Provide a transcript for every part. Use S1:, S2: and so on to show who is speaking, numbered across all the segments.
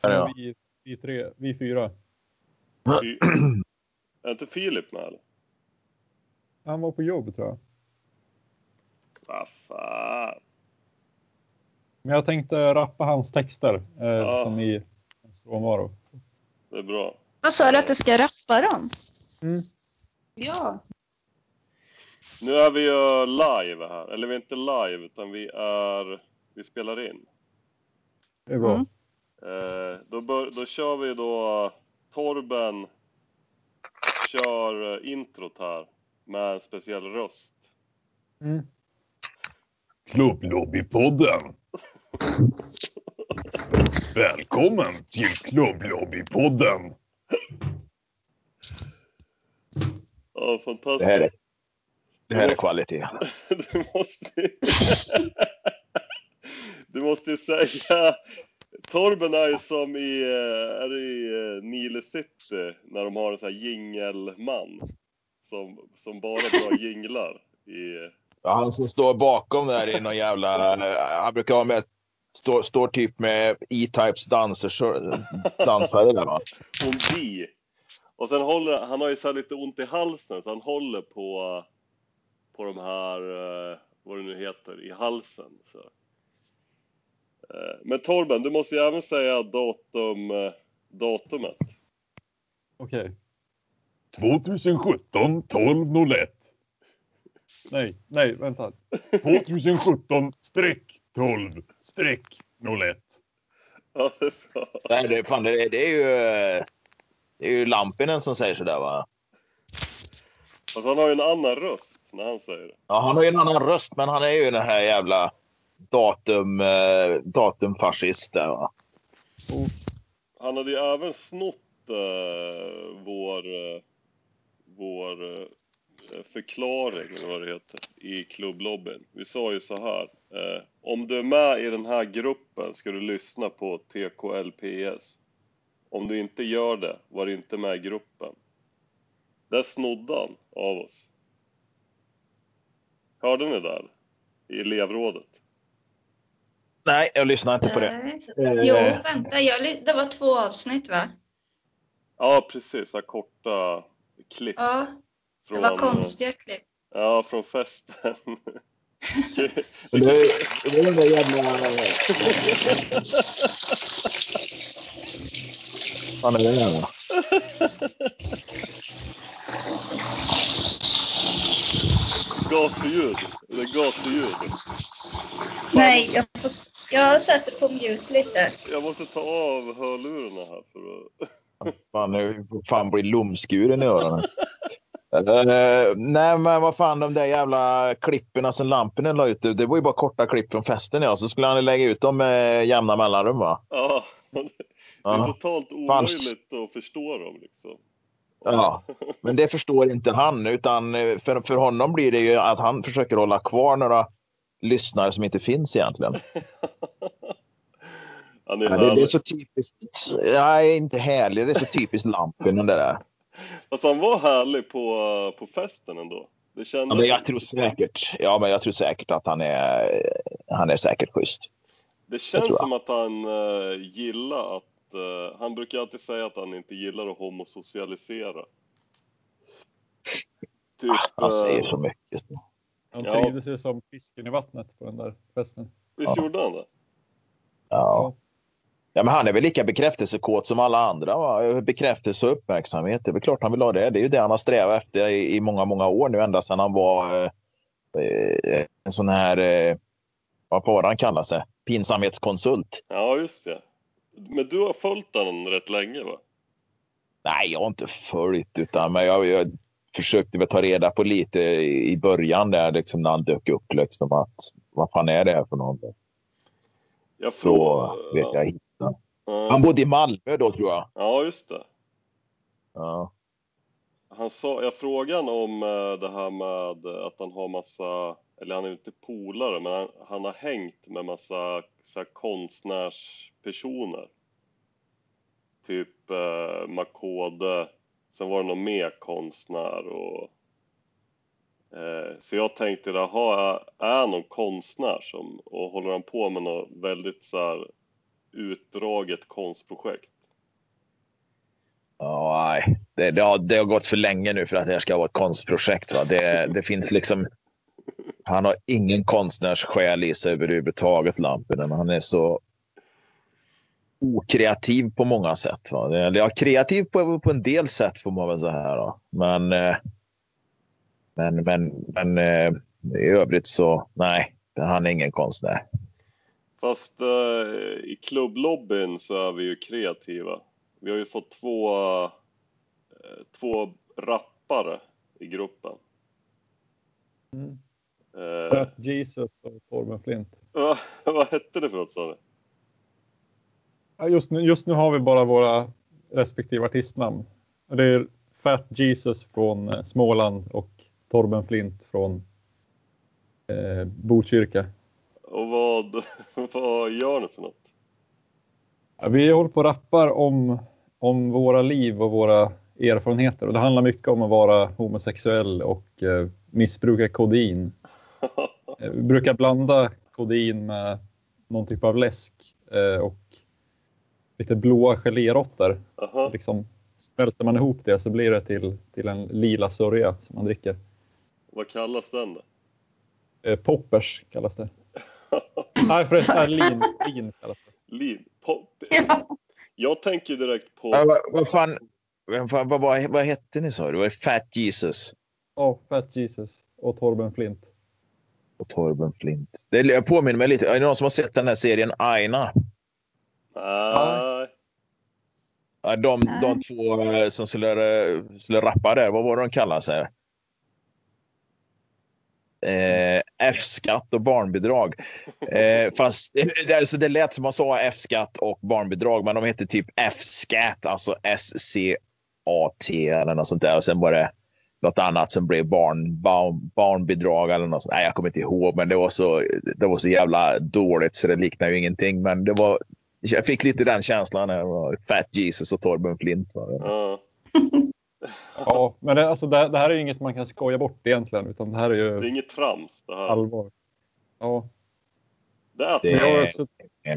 S1: Ja.
S2: Vi, vi tre, vi fyra.
S3: Fy- Är inte Filip med eller?
S2: Han var på jobb tror jag.
S3: Vad fan.
S2: Men jag tänkte rappa hans texter eh,
S3: Ja.
S2: som i hans frånvaro.
S3: Det är bra.
S4: Vad sa du att du ska rappa dem?
S2: Mm.
S4: Ja.
S3: Nu är vi ju live här. Eller vi är inte live, utan vi är... Vi spelar in.
S2: Det är bra.
S4: Mm.
S3: Eh, då, bör, då kör vi då... Torben kör eh, introt här med en speciell röst.
S2: Mm.
S1: Klubblobbypodden. Välkommen till Klubblobbypodden.
S3: Ja, fantastiskt.
S5: Det här är, det här är kvalitet.
S3: du måste Du måste ju säga... Torben är ju som i, eh, är det i eh, Nile City när de har en sån här jingelman. Som, som bara drar jinglar i...
S5: Ja, han som står bakom där är någon jävla... Han brukar ha med... Står, står typ med E-Types dansers, dansare där va?
S3: Hon di. Och sen håller han har ju så lite ont i halsen så han håller på på de här, eh, vad det nu heter, i halsen. Så. Eh, Men Torben, du måste ju även säga datum, eh, datumet.
S2: Okej.
S1: 2017 1201.
S2: Nej, nej, vänta.
S1: 2017 streck 12 streck 01.
S3: Ja, det är bra.
S5: Nej, det, fan, det, det är ju... Det är ju Lampinen som säger sådär va?
S3: Fast han har ju en annan röst när han säger det.
S5: Ja, han har ju en annan röst, men han är ju den här jävla datum, eh, datumfascist där va?
S3: Han hade ju även snott eh, vår, eh, vår eh, förklaring, eller vad det heter, i klubblobbyn. Vi sa ju så här. Eh, om du är med i den här gruppen ska du lyssna på TKLPS. Om du inte gör det, var inte med i gruppen. Där snodde han av oss. Hörde ni det? I elevrådet.
S5: Nej, jag lyssnar inte på det.
S4: Nej. Jo, vänta. Jag, det var två avsnitt, va?
S3: Ja, precis. Så korta klipp.
S4: Ja, det
S3: från,
S4: var konstiga klipp.
S3: Ja, från festen.
S5: Det är den jävla... Fan är det där va?
S3: Gatuljud. Det är gatuljud.
S4: Nej, jag, får, jag sätter på mute lite.
S3: Jag måste ta av hörlurarna här för att...
S5: Fan, nu fan blir lumskuren i öronen. Eh, nej, men vad fan, de där jävla klippen som Lampinen la ut, det var ju bara korta klipp från festen. Ja. Så skulle han lägga ut dem med jämna mellanrum. Va?
S3: Ja, det är
S5: Ja.
S3: totalt omöjligt att förstå dem liksom.
S5: ja, men det förstår inte han. Utan eh, för, för honom blir det ju att han försöker hålla kvar några lyssnare som inte finns egentligen.
S3: Är
S5: Ja, det, det är så typiskt. Nej, inte härlig. Det är så typiskt Lampinen det där.
S3: Alltså han var härlig på, på festen ändå. Det
S5: Ja,
S3: kändes...
S5: men jag tror säkert. Ja, men jag tror säkert att han är. Han är säkert schysst.
S3: Det känns som att han uh, gillar att... eh, han brukar alltid säga att han inte gillar att homosocialisera. Typ...
S5: Han säger
S3: eh,
S5: så mycket.
S2: Han
S3: Ja.
S2: trivdes ju som fisken i vattnet på den där festen.
S3: Visst
S5: Ja.
S3: gjorde han det?
S5: Ja. ja, men han är väl lika bekräftelsekåt som alla andra. Va? Bekräftelse och uppmärksamhet. Det är väl klart han vill ha det. Det är ju det han har strävat efter i, i många, många år nu. Ända sedan han var eh, eh, en sån här, eh, vad var han kallar sig? Pinsamhetskonsult.
S3: Ja, just det. Men du har följt honom rätt länge va?
S5: Nej, jag har inte följt utan men jag, jag försökte väl ta reda på lite i början där liksom när han dök upp liksom att vad fan är det här för någon?
S3: Jag
S5: Så
S3: frågar...
S5: vet jag inte.
S3: Ja.
S5: Han bodde i Malmö då tror jag.
S3: Ja, just det.
S5: Ja.
S3: Han sa, jag frågade honom om eh, det här med att han har massa, eller han är inte polare, men han, han har hängt med massa så konstnärspersoner. Typ eh, Makode, sen var det någon mer konstnär och... Eh, så jag tänkte, jaha, är- han någon konstnär som, och håller han på med något väldigt så här utdraget konstprojekt.
S5: Oh, nej. Det, det, har, det har gått för länge nu för att det här ska vara ett konstprojekt. Va? Det, det finns liksom... Han har ingen konstnärssjäl i sig överhuvudtaget, Lampinen. Han är så okreativ på många sätt. Va? Eller ja, kreativ på, på en del sätt får man väl säga. Då. Men, eh, men, men, men eh, i övrigt så, nej, han är ingen konstnär.
S3: Fast eh, i klubblobbyn så är vi ju kreativa. Vi har ju fått två, eh, två rappare i gruppen.
S2: Mm. Fat Jesus och Torben Flint.
S3: vad, vad hette det för något sa du?
S2: Just, nu, just nu har vi bara våra respektive artistnamn. Det är Fat Jesus från eh, Småland och Torben Flint från eh, Botkyrka.
S3: Och vad, vad gör ni för något?
S2: Vi håller på och rappar om, om våra liv och våra erfarenheter. Och det handlar mycket om att vara homosexuell och eh, missbruka kodein. Eh, Vi brukar blanda kodein med någon typ av läsk eh, och lite blåa geléråttor.
S3: Aha.
S2: Liksom, smälter man ihop det så blir det till, till en lila sörja som man dricker.
S3: Vad kallas den då?
S2: Eh, poppers kallas det. Nej förresten, lin, lin kallas det.
S3: Lin? Pop?
S4: Ja.
S3: Jag tänker direkt på...
S5: Ja, vad, vad fan, vad, vad, vad, hette ni sa du? Det var Fat Jesus
S2: Ja, Fat Jesus och Torben Flint.
S5: och Torben Flint. Det jag påminner mig lite. Är det någon som har sett den här serien Aina?
S3: Nej.
S5: Ja, De, de två eh, som skulle, eh, skulle rappa där, vad var det de kallade sig? Eh, F-skatt och barnbidrag. Eh, fast det, alltså det lät som man sa F-skatt och barnbidrag, men de hette typ F-scat, alltså S-C-A-T eller något sånt där. Och sen var det något annat som blev barn, barn, barnbidrag eller något sånt. Nej, jag kommer inte ihåg, men det var, så, det var så jävla dåligt så det liknar ju ingenting. Men det var, jag fick lite den känslan när det var Fat Jesus och Torben Flint. Va?
S3: Ja.
S2: Ja, men det, alltså, det, det här är ju inget man kan skoja bort egentligen, utan det här är
S3: Det är
S2: ju
S3: inget trams det här.
S2: allvar. Ja,
S3: Det är
S5: Det-
S2: vi har också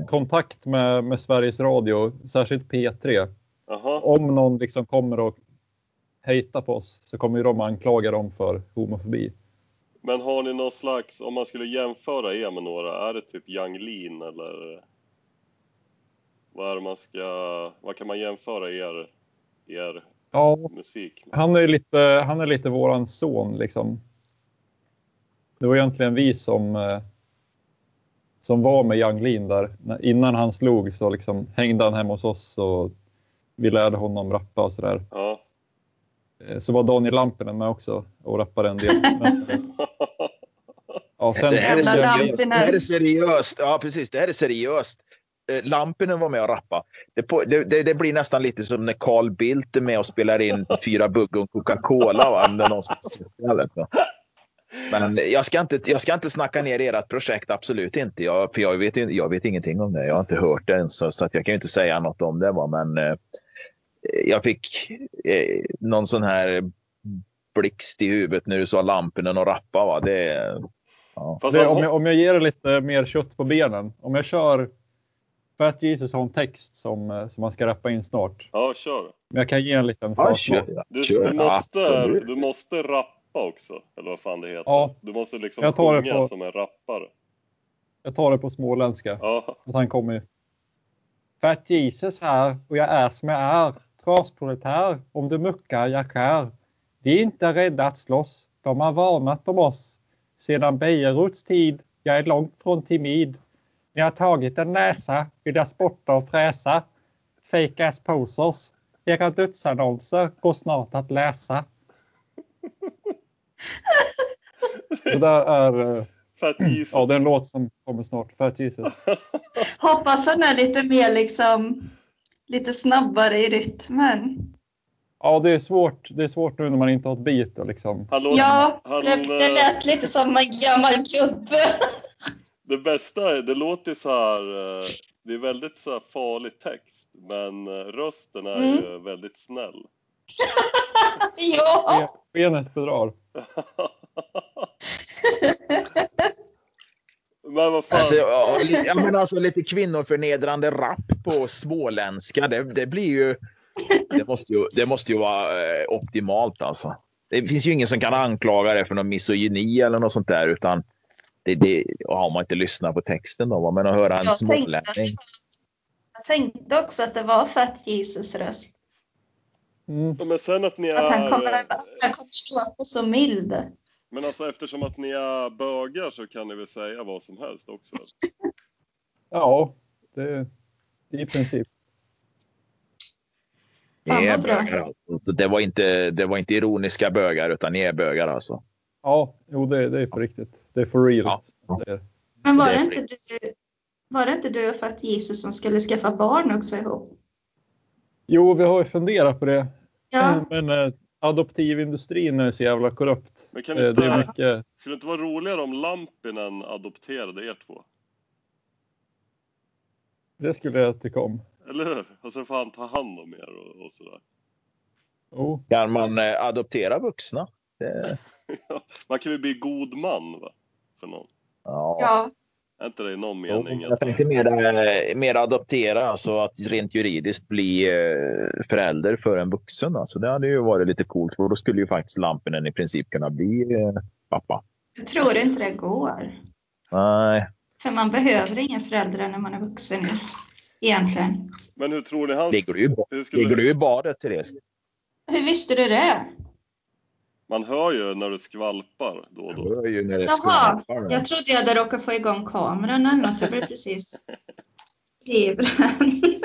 S2: kontakt med, med Sveriges Radio, särskilt P3.
S3: Jaha.
S2: Om någon liksom kommer och hejta på oss så kommer ju de anklaga dem för homofobi.
S3: Men har ni någon slags, om man skulle jämföra er med några, är det typ Yang Lean eller? Vad är det man ska, vad kan man jämföra er, er
S2: Ja,
S3: musik med?
S2: han är lite, han är lite våran son liksom. Det var egentligen vi som, eh, som var med Yang Lin där. Innan han slog så liksom hängde han hemma hos oss och vi lärde honom rappa och sådär.
S3: Ja.
S2: Eh, Så var Daniel Lampinen med också och rappade en del. Ja, sen,
S5: Det här, är seriöst. det här är seriöst. Ja, precis. Det här är seriöst. Eh, Lampinen var med och rappa. Det, det, det, blir nästan lite som när Carl Bildt är med och spelar in fyra bugg och Coca-Cola. Va? Om det är någon som har sett det, jag vet inte. Men jag ska, inte, jag ska inte snacka ner ert projekt, absolut inte. Jag, för jag vet, jag vet ingenting om det. Jag har inte hört det ens, så, så att jag kan ju inte säga något om det. Va? Men eh, jag fick eh, någon sån här blixt i huvudet när du sa Lampinen och rappa. Va? Det, ja.
S2: Det, om, jag, om jag ger lite mer kött på benen. Om jag kör Fat Jesus har en text som, eh, som man ska rappa in snart.
S3: Ja, kör.
S2: Men jag kan ge en liten
S5: Ja, kör.
S3: Du,
S5: Kör.
S3: du, måste,
S5: Absolut.
S3: du måste rappa också, eller vad fan det heter.
S2: Ja.
S3: Du måste liksom
S2: Jag tar
S3: sjunga
S2: på-
S3: som en rappare.
S2: Jag tar det på småländska.
S3: Ja.
S2: Att han kommer. Fat Jesus här och jag är som jag är. Trasproletär. Om du muckar, jag skär. Vi är inte rädda att slåss. De har varnat om oss. Sedan Bejeruts tid. Jag är långt från timid. Ni har tagit en näsa. Vill jag spotta och fräsa. Fake ass posers. Era dödsannonser går snart att läsa. Det där är, eh, ja, det är en låt som kommer snart. Fat Jesus.
S4: Hoppas han är lite mer liksom lite snabbare i rytmen.
S2: Ja, det är svårt. Det är svårt nu när man inte har ett beat liksom.
S3: Han låter,
S4: Ja,
S3: han,
S4: det, det lät lite som en gammal gubbe.
S3: Det bästa är, det låter så här, eh, det är väldigt så här farlig text, men eh, rösten är
S4: Mm.
S3: ju väldigt snäll.
S4: ja,
S2: Skenet bedrar.
S3: Men vad fan.
S5: Alltså, ja, lite, ja, men alltså, lite kvinnoförnedrande rap på småländska. Det, det blir ju... Det måste ju, det måste ju vara eh, optimalt alltså. Det finns ju ingen som kan anklaga det för någon misogyni eller något sånt där. Utan det, det har man inte lyssnat på texten då. Men att höra en
S4: att,
S5: smålänning.
S4: jag tänkte också att det var Fat Jesus röst.
S2: Mm.
S3: Men sen att ni
S4: Att han
S3: är...
S4: kommer, att han kommer låta så mild.
S3: Men alltså eftersom att ni är bögar så kan ni väl säga vad som helst också?
S2: Ja, det, i princip.
S5: Ni är bögar alltså. Det var, inte, det var inte ironiska bögar utan ni är bögar alltså.
S2: Ja, jo, det, det är på riktigt. Det är for real.
S5: Ja.
S2: Det är.
S4: Men var
S5: Det
S4: inte du, var det inte du och Fat Jesus som skulle skaffa barn också ihop?
S2: Jo, vi har ju funderat på det.
S4: Ja,
S2: Men eh, adoptivindustrin är så jävla korrupt.
S3: Men kan
S2: Eh,
S3: inte,
S2: det är mycket...
S3: skulle det inte vara roligare om Lampinen adopterade er två?
S2: Det skulle jag tycka om.
S3: Eller hur? Och så får han ta hand om er och, och sådär.
S2: Jo,
S5: Kan man eh, adoptera vuxna? Det,
S3: Man kan ju bli god man va? För någon.
S5: ja.
S4: ja.
S3: Är inte det i någon mening?
S5: Jag tänkte mer, eh, mer adoptera, alltså att rent juridiskt bli eh, förälder för en vuxen. Alltså det hade ju varit lite coolt, för då skulle ju faktiskt Lampinen i princip kunna bli eh, pappa.
S4: Jag tror inte det går.
S5: Nej,
S4: För man behöver inga föräldrar när man är vuxen egentligen.
S3: Men hur tror ni han...
S5: ligger du, i ba-
S3: Hur skulle...
S5: ligger du i badet, Therese?
S4: Hur visste du det?
S3: Man hör ju när det skvalpar då och då.
S5: var ju när det
S4: Jaha,
S5: skvalpar.
S4: jag trodde jag hade råkat få igång kameran eller något. Jag blev precis livrädd.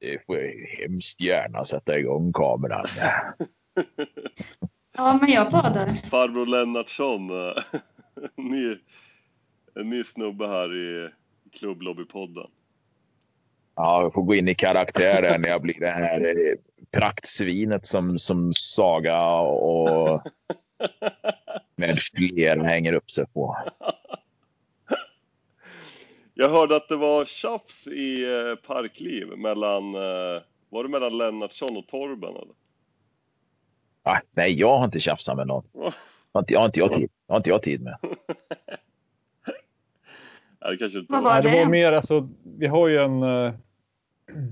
S5: Det får jag hemskt gärna sätta igång kameran.
S4: Ja, men jag badar.
S3: Farbror Lennartsson, eh, ny, en ny snubbe här i klubblobbypodden.
S5: Ja, jag får gå in i karaktär när jag blir det här eh, praktsvinet som, som Saga och med flera hänger upp sig på.
S3: Jag hörde att det var tjafs i eh, Parkliv mellan, eh, var det mellan Lennartsson och Torben eller?
S5: Ah, nej, jag har inte tjafsat med någon. Har inte, har inte, jag, tid, har inte jag tid med.
S3: Nej, det kanske inte
S4: Vad
S3: var.
S2: Nej, det var
S4: det?
S2: mer alltså, vi har ju en... eh,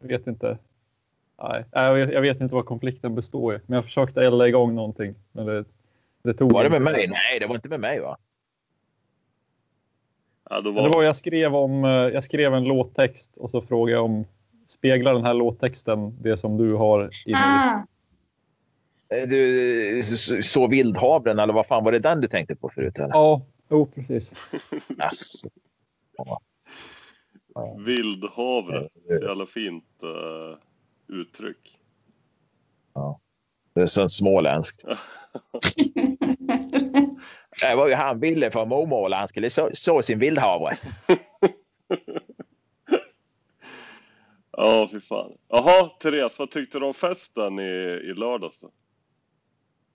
S2: Jag vet inte. Nej, jag vet, jag vet inte vad konflikten består i. Men jag försökte elda igång någonting. Men det, det tog
S5: Var det med mig? Nej, det var inte med mig va?
S3: Ja, då
S2: Men det
S3: var...
S2: var jag skrev om, eh, jag skrev en låttext och så frågade jag om speglar den här låttexten det som du har i dig?
S4: Ah,
S5: Eh, Du, så, vildhavren, eller vad fan var det den du tänkte på förut? Eller?
S2: Ja, jo precis.
S5: Alltså,
S3: Vildhavre. Så jävla fint uttryck.
S5: det är så småländskt. Det var ju han ville för mormål. Han skulle så, så sin vildhavre.
S3: Ja, fy fan. Jaha, Therese, vad tyckte du om festen i, i lördags då?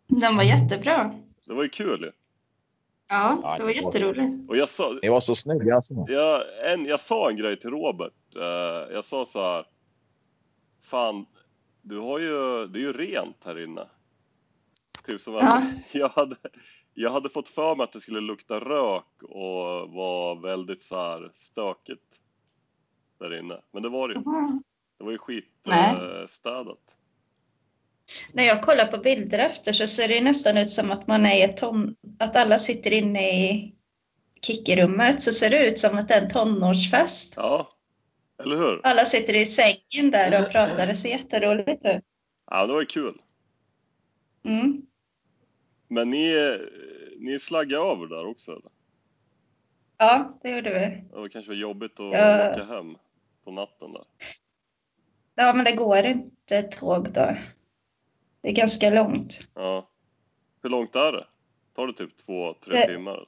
S4: den var jättebra.
S3: Det var ju kul ju.
S4: Ja,
S5: Ja,
S4: det var
S5: det var-
S4: jätteroligt.
S3: Och jag sa,
S5: Ni var så snygga. Alltså.
S3: jag, en, jag sa en grej till Robert. Eh, jag sa så här. Fan, du har ju, det är ju rent här inne. Typ som att
S4: Ja.
S3: jag, hade, jag hade fått för mig att det skulle lukta rök och vara väldigt så här stökigt där inne. Men det var det ju inte.
S4: Jaha.
S3: Det var ju
S4: Nej.
S3: skitstädat.
S4: När jag kollar på bilder efter så ser det nästan ut som att man är i ett ton... Att alla sitter inne i kickerummet så ser det ut som att det är en tonårsfest.
S3: Ja, eller hur?
S4: Alla sitter i sängen där och pratar. Det ser jätteroligt ut.
S3: Ja, det var kul.
S4: Mm.
S3: Men ni, ni slaggade över där också eller?
S4: Ja, det gjorde vi.
S3: Det var kanske jobbigt att
S4: Ja.
S3: åka hem på natten där.
S4: Ja, men det går inte tåg då. Det är ganska långt.
S3: Ja. Hur långt är det? Tar det typ två, tre
S4: Det-
S3: timmar?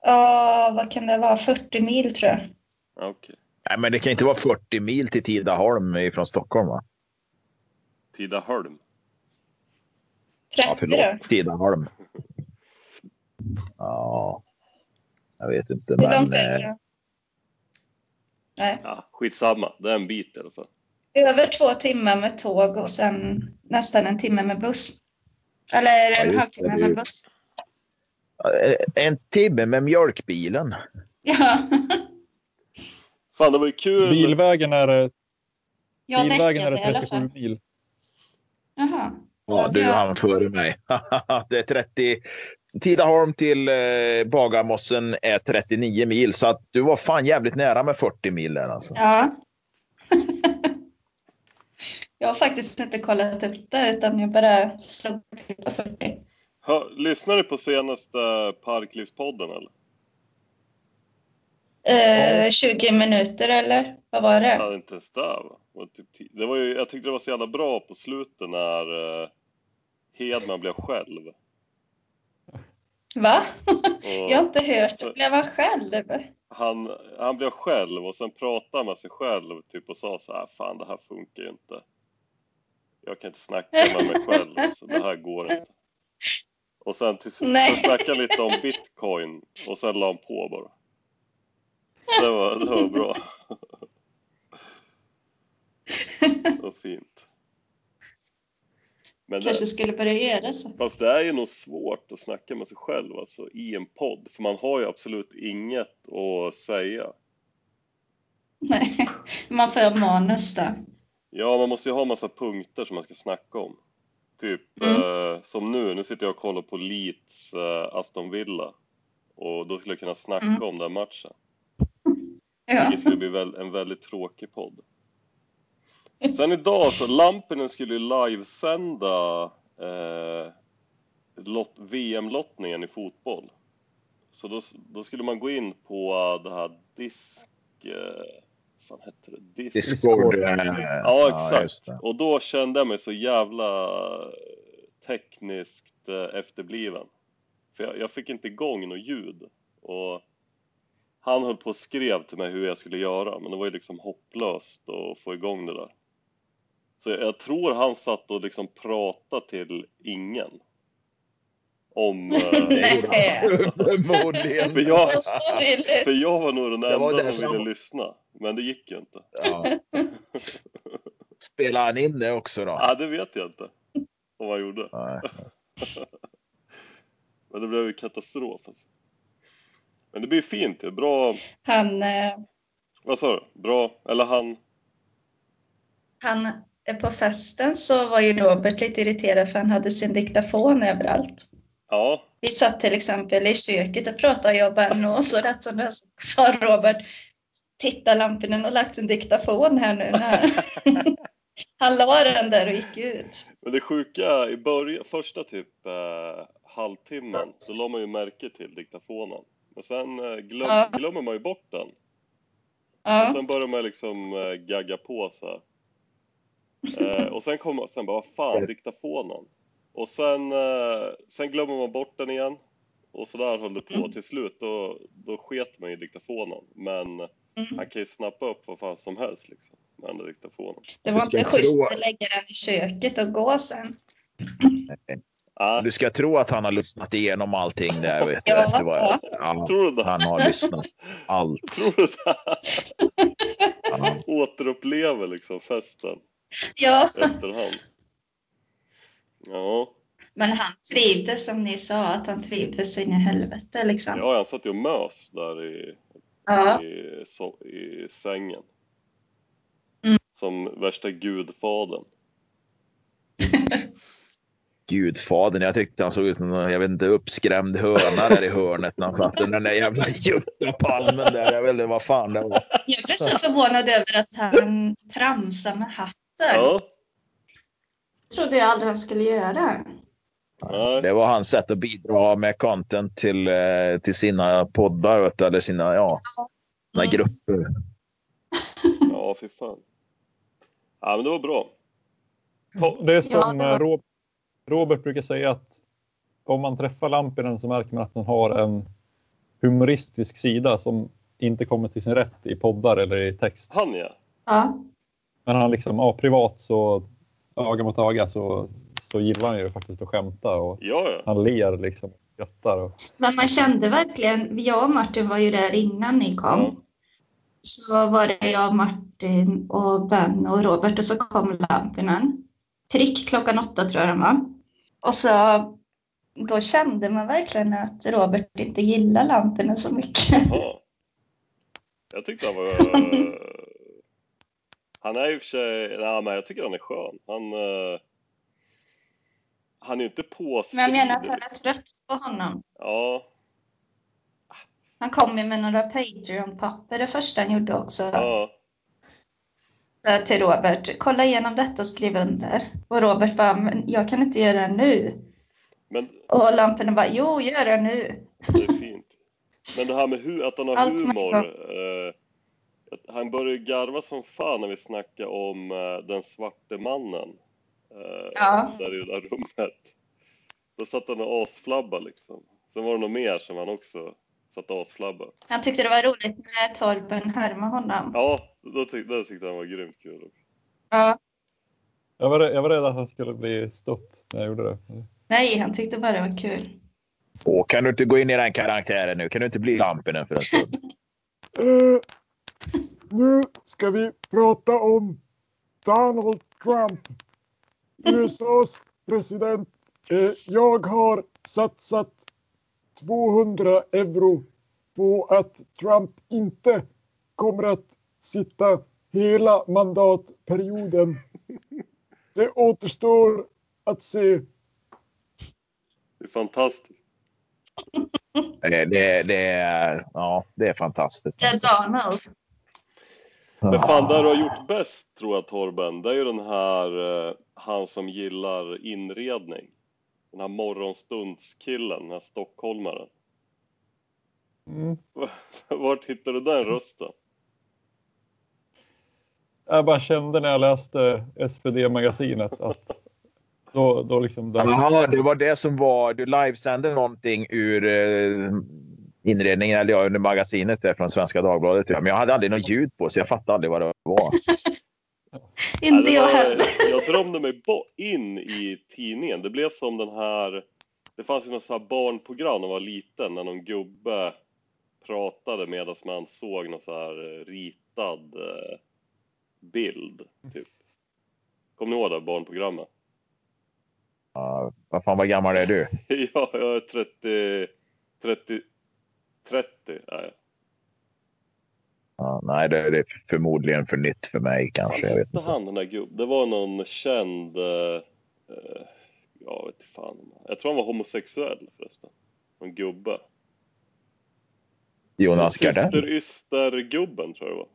S4: Ja, vad kan det vara? 40 mil tror jag.
S3: Ja, okej.
S5: Nej, men det kan inte vara 40 mil till Tidaholm från Stockholm va?
S3: Tidaholm.
S4: 30
S5: Ja, förlåt. Tidaholm. Ja, jag vet inte.
S4: Hur
S5: Men,
S4: långt är det? Nej,
S3: Ja, skitsamma. Det är en bit i alla fall.
S4: över två timmar med tåg och sen nästan en timme med buss. Eller
S5: Ja,
S4: en
S5: just
S4: halvtimme med buss.
S5: En timme med mjölkbilen.
S4: Ja,
S3: Fan, det var ju kul.
S2: Bilvägen är,
S4: jag
S2: bilvägen är det
S4: däckade i alla
S2: 37
S4: fall.
S2: mil.
S4: Jaha.
S5: Ja, du
S4: Ja.
S5: hann före mig. det är 30. Tidaholm till eh, Bagarmossen är 39 mil, så att du var fan jävligt nära med 40 mil där alltså.
S4: Ja. jag har faktiskt inte kollat upp det utan jag bara slog till på 40.
S3: Hör, lyssnar du på senaste Parklivspodden eller?
S4: Eh, 20 minuter eller vad var det?
S3: Ja, inte ens där va? Det var typ det var ju, jag tyckte det var så jävla bra på slutet när eh, Hedman blev själv.
S4: Va? Jag har inte hört det. Blev han själv?
S3: han, han blev själv och sen pratade han med sig själv typ och sa så här, fan det här funkar ju inte. Jag kan inte snacka med mig själv, alltså, det här går inte. Och sen, till, sen snackade han lite om bitcoin och sen la han på bara. Det var, det var bra. Så fint. Men det,
S4: Kanske skulle börja göra så.
S3: fast det är ju nog svårt att snacka med sig själv alltså, i en podd, för man har ju absolut inget att säga.
S4: Nej, man får manus då.
S3: Ja, man måste ju ha massa punkter som man ska snacka om. Typ
S4: Mm.
S3: eh, som nu, nu sitter jag och kollar på Leeds eh, Aston Villa. Och då skulle jag kunna snacka
S4: Mm.
S3: om den matchen.
S4: Ja.
S3: Vilket skulle bli väl, en väldigt tråkig podd. Sen idag så, Lampinen skulle ju livesända eh, lott, VM-lottningen i fotboll. Så då, då skulle man gå in på det här disk... Eh, vad fan hette det? Disk...
S5: Discord. eh,
S3: Ja, exakt.
S5: det.
S3: och då kände jag mig så jävla tekniskt eh, efterbliven. För jag, jag fick inte igång något ljud. Och han höll på och skrev till mig hur jag skulle göra, men det var ju liksom hopplöst att få igång det där. Så jag, jag tror han satt och liksom pratade till ingen. Om... eh,
S4: Nej.
S5: Förmodligen.
S3: för, jag, för jag var nog den enda
S5: det
S3: som
S5: som-
S3: ville lyssna. Men det gick ju inte.
S5: Ja. Spelar han in det också då?
S3: Ja, det vet jag inte. Om han gjorde.
S5: Nej.
S3: Men det blev ju katastrof alltså. Men det blir fint. Bra,
S4: Han, eh,
S3: vad sa du? Bra, eller han,
S4: han, eh, på festen så var ju Robert lite irriterad för han hade sin diktafon överallt.
S3: ja,
S4: Vi satt till exempel i köket och pratade jag och Benno och så rätt som det sa Robert Titta Lampinen har lagt sin diktafon här nu. Han la den där och gick ut.
S3: men det sjuka i början, första typ eh, halvtimmen, då la man ju märke till diktafonen. Men sen eh, glöm,
S4: Ja.
S3: glömmer man ju bort den. Och
S4: Ja.
S3: sen börjar man liksom eh, gagga på så här. Eh, och sen kommer sen bara, vad fan, diktafonen. Och sen, eh, sen glömmer man bort den igen. Och så där höll det på. Till slut då, då sket man i diktafonen. Men
S4: Mm.
S3: han kan ju snappa upp vad fan som helst liksom. Med den där diktafonen.
S4: Det var inte schysst att lägga den i köket och gå sen.
S3: Ah,
S5: Du ska tro att han har lyssnat igenom allting där. Vet du,
S4: Ja.
S5: efter vad ja,
S3: tror du det?
S5: han har lyssnat allt.
S3: Tror du det?
S5: Ja.
S3: Återupplever liksom festen
S4: Ja,
S3: efterhand. Ja,
S4: men han trivdes som ni sa, att han trivdes så in i helvete liksom.
S3: ja han satt ju och mös där i,
S4: Ja.
S3: i, så, i sängen.
S4: Mm.
S3: Som värsta gudfadern.
S5: Gudfadern, jag tyckte han såg ut som en jag vet inte, uppskrämd höna där i hörnet när han satt under den där jävla juttapalmen där. Jag vet inte vad fan det var.
S4: Jag blev så förvånad över att han tramsade med hatten.
S3: Ja,
S4: Det trodde jag aldrig han skulle göra.
S5: Det var hans sätt att bidra med content till, eh, till sina poddar, vet du, eller sina, ja, sina
S4: Mm.
S5: grupper.
S3: Ja, fy fan. Ja, men det var bra.
S2: Det är som
S4: det var-
S2: Robert brukar säga att om man träffar Lampinen så märker man att han har en humoristisk sida som inte kommer till sin rätt i poddar eller i text.
S3: Han ja.
S4: Ja.
S2: Men han liksom, ja, privat så öga mot öga så, så gillar han ju faktiskt att skämta och
S3: Ja, ja.
S2: han ler liksom. Och,
S4: Men man kände verkligen, jag och Martin var ju där innan ni kom.
S3: Ja.
S4: Så var det jag, Martin och Ben och Robert och så kom Lampinen. Prick klockan åtta tror jag den var. Och så då kände man verkligen att Robert inte gillar lamporna så mycket.
S3: Ja. Jag tyckte han var... han är i och för sig... Nej, men jag tycker han är skön. Han... eh, han är inte påstridig.
S4: Men jag menar att han är trött på honom.
S3: Ja,
S4: Han kom ju med några Patreon-papper det första han gjorde också.
S3: ja.
S4: Så till Robert, kolla igenom detta och skriv under. Och Robert bara, men jag kan inte göra det nu.
S3: Men
S4: Och lamporna bara, jo, gör det nu.
S3: det är fint. Men det här med hu- att han har
S4: Allt
S3: humor. Eh, han började garva som fan när vi snackade om eh, den svarte mannen. Eh,
S4: Ja.
S3: Där i det där rummet. Då satt han och asflabbade liksom. Sen var det nog mer som han också satt och asflabbade.
S4: Han tyckte det var roligt när Torben härmade honom.
S3: Ja, då tyck, det tyckte han var grymt kul också.
S4: Ja.
S2: Jag var, jag var rädd att han skulle bli stött när jag gjorde det.
S4: Nej, han tyckte bara det var kul.
S5: Åh, kan du inte gå in i den karaktären nu? Kan du inte bli Lampinen för en stund?
S1: Eh, nu ska vi prata om Donald Trump. USAs president. Eh, jag har satsat 200 euro på att Trump inte kommer att sitta hela mandatperioden. Det återstår att se.
S3: Det är fantastiskt.
S5: Det, det, det, är, ja, det är fantastiskt.
S4: Det är Donald.
S3: Men fan, det du har gjort bäst tror jag Torben, det är ju den här, eh, han som gillar inredning. Den här morgonstundskillen, den här stockholmaren.
S2: Mm.
S3: Vart hittar du den rösten?
S2: Jag bara kände när jag läste SPD-magasinet att då, då liksom... Den,
S5: det var det som var... Du livesände någonting ur eh, inredningen, eller ja, under magasinet där från Svenska Dagbladet. Men jag hade aldrig något ljud på, så jag fattade aldrig vad det var.
S4: Inte jag heller.
S3: Jag drömde mig in i tidningen. Det blev som den här... Det fanns ju något så här barnprogram när man var liten, när någon gubbe pratade medan man såg någon så här eh, ritad eh, bild, typ. Kommer ni ihåg det barnprogrammet?
S5: Ja, vad fan, vad gammal är du?
S3: ja, jag är 30... 30... 30 är jag.
S5: Ja, nej, det, är förmodligen för nytt för mig kanske. Jag
S3: Vad
S5: vet inte.
S3: han den där gubben? Det var någon känd... eh, jag vet inte fan. Jag tror han var homosexuell förresten. En gubbe.
S5: Jonas Gardell?
S3: Syster Yster-gubben tror jag det var.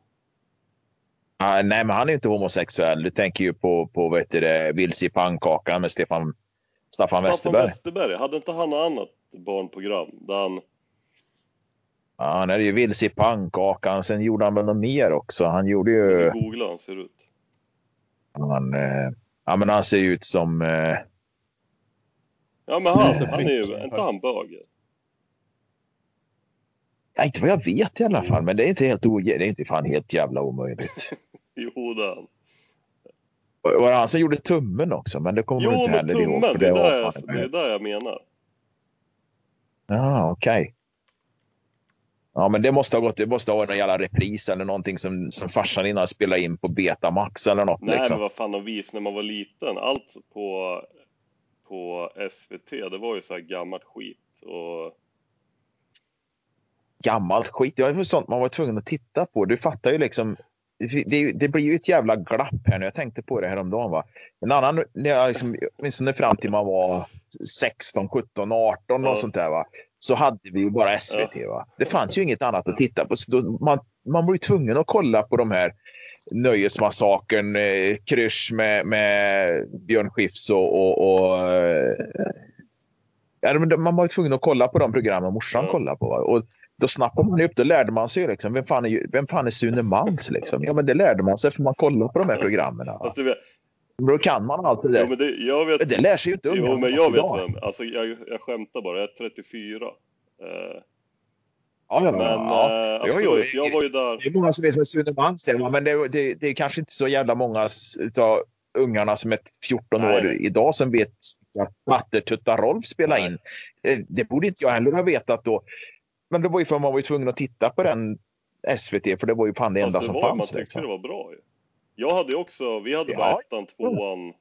S5: Ah, nej, men han är ju inte homosexuell. Du tänker ju på, på vad heter det, Vilse i pannkakan med Stefan, Staffan Westerberg.
S3: Westerberg. Hade inte han något annat barnprogram där han...
S5: Ja, han är ju Vilse i pannkakan. Sen gjorde han väl något mer också. Han gjorde ju...
S3: Jag ska googla han ser ut.
S5: Han, eh, ja, men han ser ut som... Eh,
S3: Ja men han, han är ju... Inte han bög?
S5: Ja, inte vad jag vet i alla fall, men det är inte helt o... Det är inte fan helt jävla omöjligt.
S3: Jo det.
S5: Och Var det han som gjorde tummen också? Men det kommer
S3: Jo
S5: inte heller ihåg.
S3: tummen,
S5: för
S3: det är
S5: var
S3: jag, det är där jag menar.
S5: Ja, okej. Ja, men det måste ha gått. Det måste ha varit någon jävla repris eller någonting som, som farsan innan spelade in på Betamax eller något.
S3: Nej
S5: liksom.
S3: men vad fan de visade när man var liten. Allt på, på SVT, det var ju så här gammalt skit. Och
S5: Gammalt skit. Det var ju sånt man var tvungen att titta på. Du fattar ju liksom. Det, det blir ju ett jävla glapp här nu. Jag tänkte på det häromdagen. Va? En annan, när jag liksom, åtminstone fram till man var 16, 17, 18
S3: Ja.
S5: och sånt där. Va? Så hade vi ju bara SVT. Va? Det fanns ju inget annat att titta på. Då, man, man var ju tvungen att kolla på de här Nöjesmassakern, eh, Krysch med, med Björn Skifs och, och, och eh, man var ju tvungen att kolla på de programmen morsan kollade på. Och då snappade man upp, då lärde man sig ju liksom, vem fan är, vem fan är Sune Mans liksom? Ja men det lärde man sig för man kollade på de här programmen.
S3: Vet,
S5: Då kan man allt det
S3: jo,
S5: där.
S3: men det, jag vet,
S5: Det lär sig ju inte
S3: jo
S5: ungarna
S3: men jag vet
S5: idag.
S3: vem, alltså jag, jag skämtar bara, jag är 34. Eh,
S5: Ja, ja,
S3: men
S5: ja.
S3: eh,
S5: Jo, jo,
S3: absolut, jag var ju där.
S5: Det är många som vet vem Sune Mans är, men det, det, det är kanske inte så jävla många av ungarna som är 14
S3: Nej,
S5: år idag som vet att Vattertutta Rolf spelar
S3: Nej.
S5: in. Eh, Det borde inte jag heller ha vetat då. Men det var ju för man var ju tvungen att titta på den SVT, för det var ju fan det enda
S3: Fast det
S5: som
S3: var, ju- man
S5: fanns.
S3: tyckte
S5: Liksom.
S3: det var bra ju. Jag hade också, vi hade bara
S5: Ja.
S3: ettan, tvåan.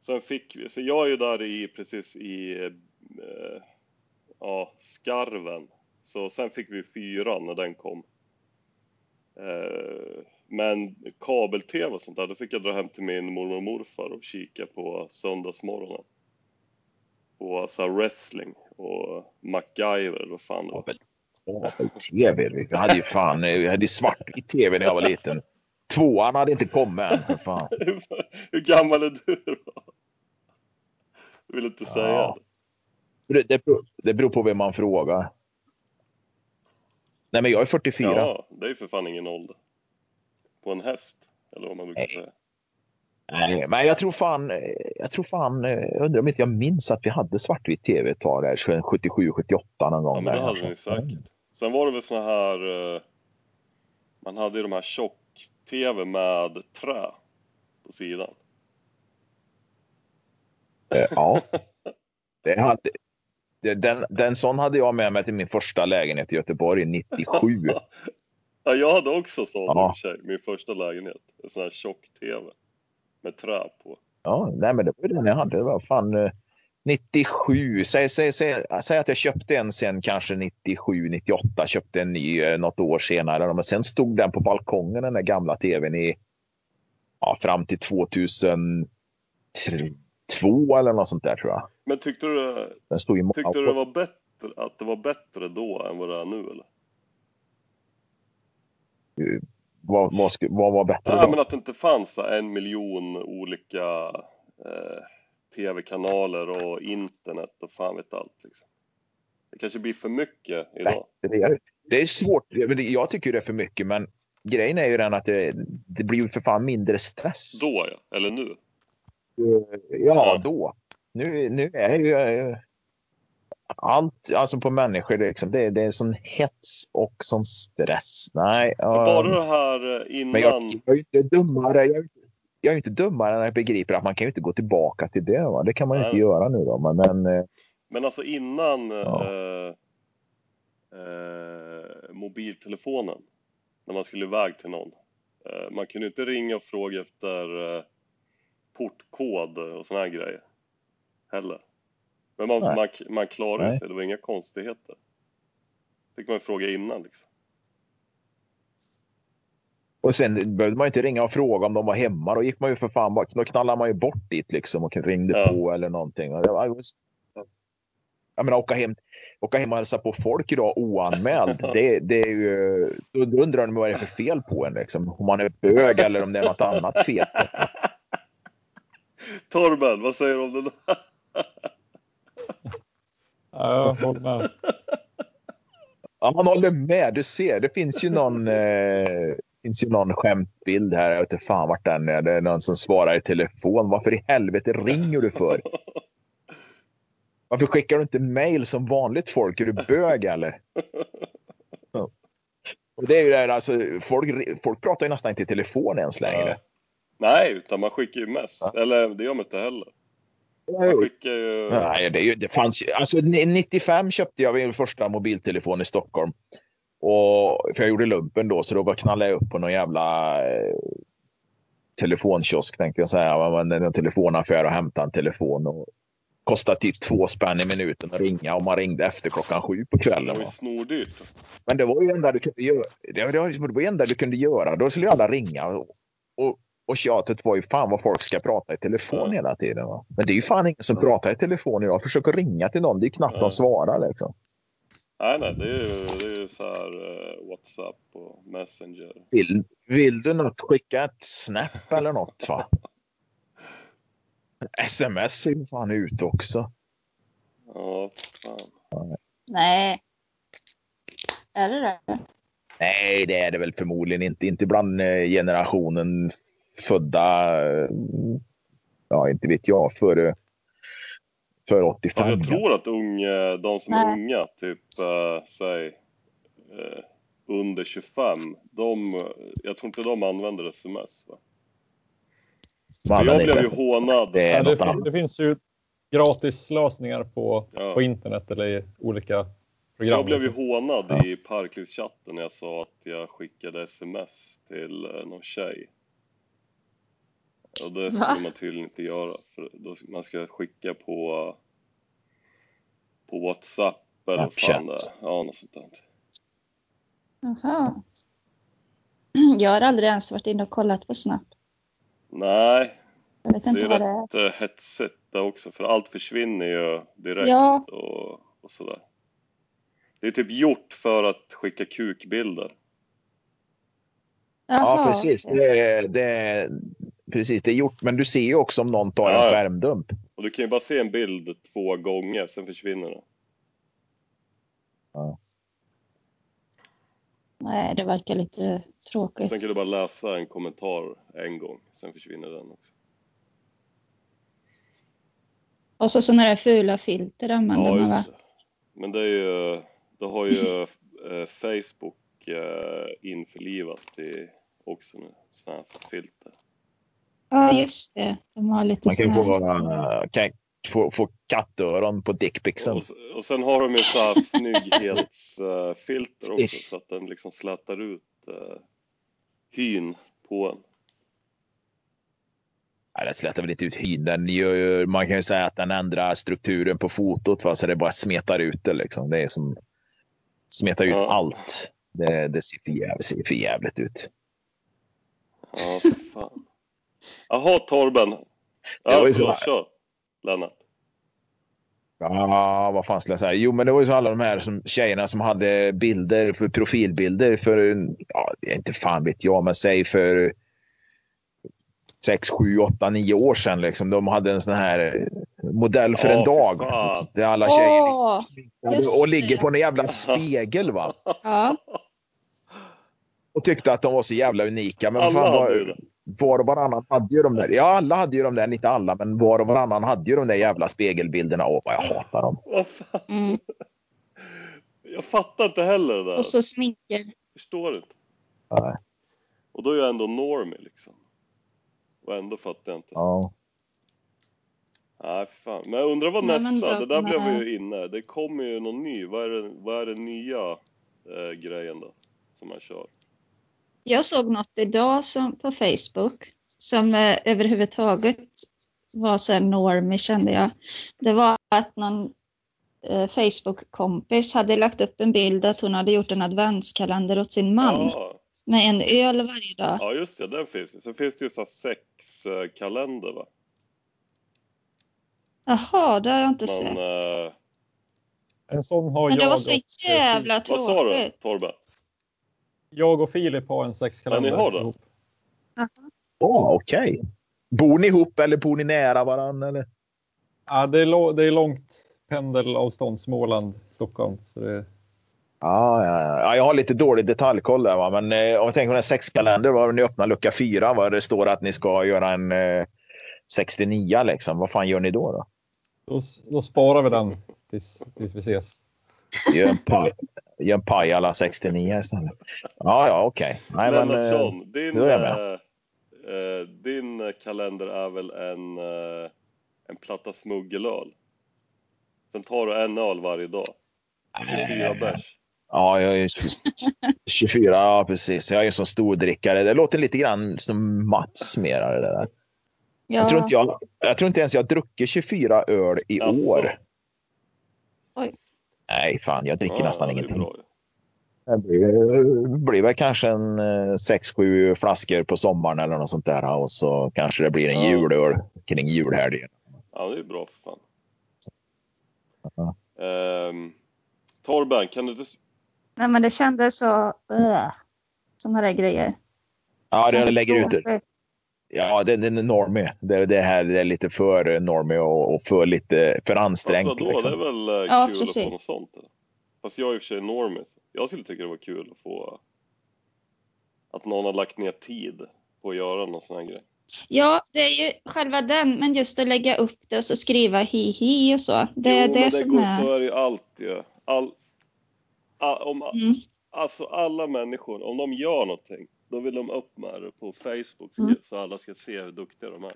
S3: Sen fick vi, så jag är ju där i, precis i eh, ja, skarven. Så sen fick vi fyran när den kom. Eh, men kabel-tv och sånt där, då fick jag dra hem till min mormor och morfar och kika på söndagsmorgonen. På så här wrestling och MacGyver eller vad fan det var.
S5: Kabel-tv. Vi hade ju fan vi hade svartvit tv när jag var liten. Tvåan hade inte kommit än. Fan.
S3: Hur gammal är du då? Du vill inte säga
S5: Ja.
S3: det.
S5: Det, det, beror- det beror på vem man frågar. Nej, men jag är 44.
S3: Ja, det är ju för fan ingen ålder. På en häst, eller vad man brukar
S5: Nej.
S3: säga.
S5: Nej, men jag tror fan, jag tror fan, jag undrar om inte jag minns att vi hade svartvit tv ett tag där, 77, 78 någon gång.
S3: Ja, men det hade ni säkert. Sen var det väl såna här... eh, Man hade ju de här tjock-tv med trä på sidan.
S5: Eh, Ja. Det hade, den, den sån hade jag med mig till min första lägenhet i Göteborg 97.
S3: Ja, jag hade också sån
S5: Ja.
S3: i och för sig, min första lägenhet. En sån här tjock-tv med trä på.
S5: Ja, nej men det var den jag hade. Det var fan eh, 97. Säg, säg, säg, säg att jag köpte en sen kanske 97, 98. Köpte en ny eh, något år senare. Men sen stod den på balkongen den där gamla tvn i ja, fram till 2002 eller något sånt där tror jag.
S3: Men tyckte du,
S5: Den stod i
S3: tyckte du det var bättre, att det var bättre då än vad det är nu eller?
S5: Vad, vad, vad var bättre
S3: Ja,
S5: då?
S3: men att det inte fanns en miljon olika eh, tv-kanaler och internet och fan vet allt liksom. Det kanske blir för mycket idag.
S5: Det är, det är svårt. Jag tycker det är för mycket, men grejen är ju den att det, det blir ju för fan mindre stress.
S3: Då ja, eller nu.
S5: Ja, då. Nu, nu är ju eh, allt alltså på människor, liksom, det, det är sån hets och sån stress. Nej,
S3: bara
S5: um,
S3: det här eh,
S5: men jag,
S3: innan,
S5: jag är inte dummare. Jag, jag är inte dummare än jag begriper att man kan ju inte gå tillbaka till det. Va? Det kan man ju inte göra nu då. Men, men eh,
S3: men alltså innan
S5: Ja.
S3: eh, eh, mobiltelefonen, när man skulle iväg till någon. Eh, man kunde inte ringa och fråga efter eh, portkod och såna här grejer heller. Men man, man, man klarade
S5: Nej.
S3: sig, det var inga konstigheter. Fick man fråga innan liksom.
S5: Och sen behövde man inte ringa och fråga om de var hemma. Då gick man ju för fan bara, då knallade man ju bort dit liksom och ringde
S3: Ja.
S5: på eller någonting. Jag menar, åka hem, åka hem och hälsa på folk idag oanmäld. det, det är ju, då undrar de vad det är för fel på en. Liksom. Om man är bög eller om det är något annat fel.
S3: Torben, vad säger du om det där?
S2: Ja, jag håller med.
S5: Ja, man håller med. Du ser, det finns ju någon, eh, finns ju någon skämtbild här. Jag vet inte fan vart den är. Det är någon som svarar i telefon. Varför i helvete ringer du för? Varför skickar du inte mail som vanligt folk? Är du bög eller? Ja. Och det är ju det här, alltså, folk, folk pratar ju nästan inte i telefon ens längre.
S3: Ja. Nej, utan man skickar ju mess. Eller det gör man inte heller. Skickar ju...
S5: Nej, det, det fanns ju, alltså 95 köpte jag min första mobiltelefon i Stockholm. Och, för jag gjorde lumpen då, så då knallade jag upp på någon jävla eh, telefonkiosk tänkte jag säga. Men en telefonaffär och hämtade en telefon. Och kostade typ två spänn i minuten att ringa och man ringde efter klockan sju på
S3: Det
S5: kvällen.
S3: var ju snordyrt.
S5: Men det var ju det enda du kunde göra. Det var det var det enda du kunde göra. Då skulle alla ringa. Och, och, och tjatet var ju fan vad folk ska prata i telefon hela tiden. Va? Men det är ju fan ingen som pratar i telefon idag. Försöker ringa till någon. Det är knappt
S3: Ja.
S5: de svarar liksom.
S3: Nej, nej, det är ju, det är ju så här eh, WhatsApp och Messenger.
S5: Vill, vill du något, skicka ett snap eller något. Va? Sms är ju fan ute också.
S3: Ja, fan.
S4: Nej. Är det det?
S5: Nej, det är det väl förmodligen inte. Inte bland eh, generationen födda, eh, ja inte vet jag, före, före 85.
S3: Fast jag tror att unga, de som är
S4: Nej.
S3: unga, typ eh, säg eh, under 25, de, jag tror inte de använder sms. Va? För
S5: Man,
S3: jag blev ju hånad.
S5: Det
S2: Ja, det, det finns ju gratis lösningar på,
S3: Ja.
S2: på internet eller i olika program.
S3: Jag blev ju
S2: liksom.
S3: hånad
S5: Ja.
S3: i parklivschatten när jag sa att jag skickade sms till eh, någon tjej. Och det skulle
S4: Va?
S3: man tydligen inte göra. För då, man ska skicka på på WhatsApp eller vad fan det är. Ja, något sånt där.
S4: Jaha. Jag har aldrig ens varit inne och kollat på Snap.
S3: Nej,
S4: Jag vet
S3: det
S4: inte
S3: är
S4: vad det är.
S3: rätt eh, hetsigt där också för allt försvinner ju direkt
S4: Ja.
S3: och, och sådär. Det är typ gjort för att skicka kukbilder.
S5: Ja,
S4: Jaha,
S5: precis.
S4: okej.
S5: Det, det, är- precis. Det är gjort, men du ser ju också om någon tar
S3: Ja.
S5: en skärmdump.
S3: Och du kan ju bara se en bild två gånger, sen försvinner den.
S4: Nej, det verkar lite tråkigt.
S3: sen kan du bara läsa en kommentar en gång, sen försvinner den också.
S4: Och så sådana där fula filter använder
S3: Ja,
S4: man va?
S3: det. Men det är ju, det har ju eh, Facebook eh, införlivat i också nu, sådana här filter.
S4: Ja, just det. De har lite
S5: Man kan
S4: sådana
S5: få, kan få, få kattöron på dickpicsen.
S3: Och, och sen har de ju så här snygghetsfilter också så att den liksom slätar ut uh, hyn på en.
S5: Nej, det slätar väl inte ut hyn. Den gör, ju- man kan ju säga att den ändrar strukturen på fotot va? så det bara smetar ut det. Liksom. Det är som smetar ut
S3: Ja.
S5: allt. Det, det ser, för jävligt, ser för jävligt ut.
S3: Ja, för fan. Jaha, Torben.
S5: Det
S3: Ja,
S5: var ju så
S3: kör. Lennart.
S5: Ja, vad fan skulle jag säga? Jo, men det var ju så alla de här som, tjejerna som hade bilder, för profilbilder för, ja, inte fan vet jag, men säg för sex, sju, åtta, nio år sedan. Liksom. De hade en sån här modell för
S3: Ja,
S5: en
S3: för
S5: dag.
S3: fan.
S5: Där alla tjejer
S4: just
S5: och ligger
S4: det.
S5: på en jävla spegel va?
S4: Ja,
S5: och tyckte att de var så jävla unika. Men
S3: Alla
S5: fan, var,
S3: det.
S5: Var och varannan hade ju de där. Ja, alla hade ju de där. Inte alla, men var och varannan hade ju de där jävla spegelbilderna. Åh, vad jag hatar dem.
S4: Mm.
S3: Jag fattar inte heller det där.
S4: Och så sminker.
S3: Förstår inte.
S5: Nej.
S3: Och då är jag ändå normie liksom. Och ändå fattar jag inte.
S5: Ja.
S3: Nej, för fan. Men jag undrar vad
S4: Nej,
S3: nästa,
S4: då-
S3: det där blev vi ju inne. Det kommer ju någon ny. Vad är det, vad är det nya eh, grejen då? Som man kör?
S4: Jag såg något idag som, på Facebook som eh, överhuvudtaget var så här normie kände jag. Det var att någon eh, Facebook-kompis hade lagt upp en bild att hon hade gjort en adventskalender åt sin man
S3: Ja,
S4: med en öl varje dag.
S3: ja, just det. Den finns ju. Sen finns det ju så sexkalender va?
S4: Jaha, det har jag inte
S3: Man,
S4: sett.
S3: eh,
S2: En sån har
S4: Men det
S2: jag
S4: var så
S2: eh,
S4: jävla
S3: vad sa du
S4: tråkigt.
S3: Torben?
S2: Jag och Filip har en sexkalender
S3: Ja, ni har det?
S2: ihop.
S5: Åh, okej. Bor ni ihop eller bor ni nära varandra? Eller?
S2: Ja, det, är det är långt pendelavstånd Småland, Stockholm. Så det,
S5: Ja, ja, ja. ja, jag har lite dålig detaljkoll där. Va? Men eh, om jag tänker på den sexkalender, var ni öppnar lucka fyra, va? det står att ni ska göra en eh, 69 liksom. Vad fan gör ni då? då?
S2: då, då sparar vi den tills, tills vi ses.
S5: Gör en paj, gör en paj alla 69 istället. Ja, ja, okej. Nej, men, eh,
S3: din,
S5: då är jag med.
S3: eh, eh, din eh, kalender är väl en, eh, en platta smuggelöl? Sen tar du en öl varje dag. 24 bärs.
S5: Ja, jag är 24, ja precis. Jag är ju som stordrickare. Det låter lite grann som Mats mera det där.
S4: Ja,
S5: Jag, tror inte jag, jag tror inte ens jag har druckit 24 öl i
S3: Asså?
S5: år. Nej, fan, jag dricker
S3: Ja,
S5: nästan
S3: det
S5: ingenting.
S3: bra.
S5: Det blir, blir väl kanske en 6-7 flaskor på sommaren eller något sånt där. Och så kanske det blir en
S3: Ja.
S5: julöl kring julhelgen.
S3: Ja, det är bra för fan.
S5: Ja.
S3: Ehm, Torben, kan du inte...
S4: nej men det kändes så... Uh, sådana där grejer.
S5: Ja,
S4: Känns
S5: det lägger ut det. Ja, det, det är normie. Det, det här är lite för normie och, och för lite för ansträngt.
S3: Alltså, vadå?
S5: liksom.
S3: Det är väl eh,
S4: Ja,
S3: kul att
S4: precis.
S3: få något sånt? Eller? Fast jag är i och för sig normie. så Jag skulle tycka det var kul att få... Att någon har lagt ner tid på att göra någon sån här grej.
S4: Ja, det är ju själva den, men just att lägga upp det och så skriva hi hi och så. Det är det,
S3: det
S4: som
S3: går,
S4: är...
S3: så är det ju alltid. All, all, om,
S4: Mm.
S3: Alltså alla människor, om de gör någonting, då vill de upp med det på Facebook så,
S4: Mm.
S3: så alla ska se hur duktiga de är.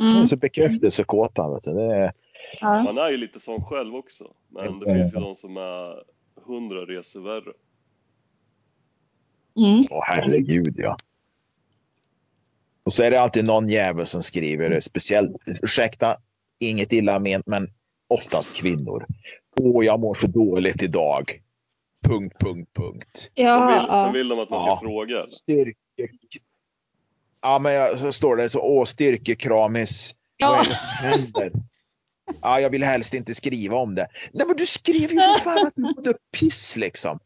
S4: Mm.
S5: så bekräftelsekåt vet du. Det är,
S4: Ja.
S3: Man är ju lite sån själv också, men det finns ju de som är hundra resor värre.
S4: Mm.
S5: Åh herregud ja. Och så är det alltid någon jävel som skriver det. Speciellt, ursäkta, inget illa ment, men oftast kvinnor. Åh, jag mår så dåligt idag. Punkt, punkt, punkt.
S3: Sen
S4: Ja,
S3: vill, sen
S4: ja.
S3: vill de att man ska
S5: Ja.
S3: fråga.
S5: Styrke... Ja, men jag, så står det så. Åh, styrkekramis. Vad
S4: Ja.
S5: är det som händer? Ja, jag vill helst inte skriva om det. Nej, men du skrev ju för fan att du mådde piss liksom.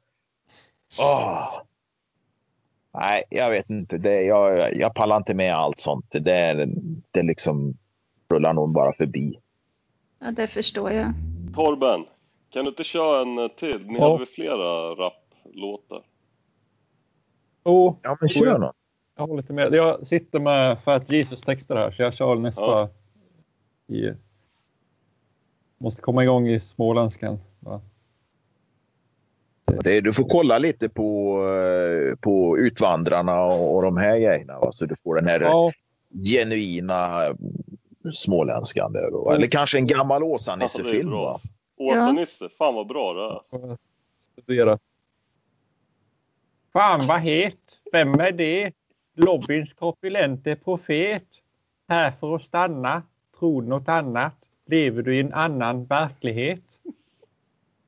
S5: Åh. Nej, jag vet inte. Det, jag, jag pallar inte med allt sånt. Det, det liksom rullar nog bara förbi.
S4: ja, det förstår jag.
S3: Torben, kan du inte köra en eh, till? Ni
S2: Ja.
S3: hade väl flera rapplåtar?
S2: Oh,
S5: Ja, men kör då.
S2: jag håller lite med. Jag sitter med Fat Jesus-texter här så jag kör nästa.
S3: Ja.
S2: I, måste komma igång i småländskan. Ja.
S5: Det, du får kolla lite på, eh, på Utvandrarna och, och de här grejerna. Va? Så du får den här
S2: Ja,
S5: genuina småländskan. Där, då. Eller kanske en gammal
S3: är
S5: Åsa-Nisse-film.
S3: bra. Åsa-Nisse, fan vad bra det är.
S2: studera. Fan vad het! Vem är det? Lobbyns korpulente profet. Här för att stanna. Tror något annat. Lever du i en annan verklighet?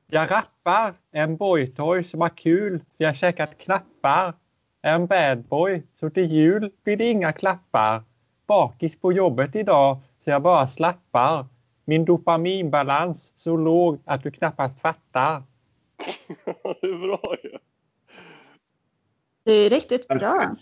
S2: Jag rappar. En boytoy som har kul. Vi har käkat knappar. En bad boy. Så till jul blir det inga klappar. Bakis på jobbet idag så jag bara slappar. Min dopaminbalans så låg att du knappast fattar.
S3: det är bra ju.
S4: Det är riktigt bra.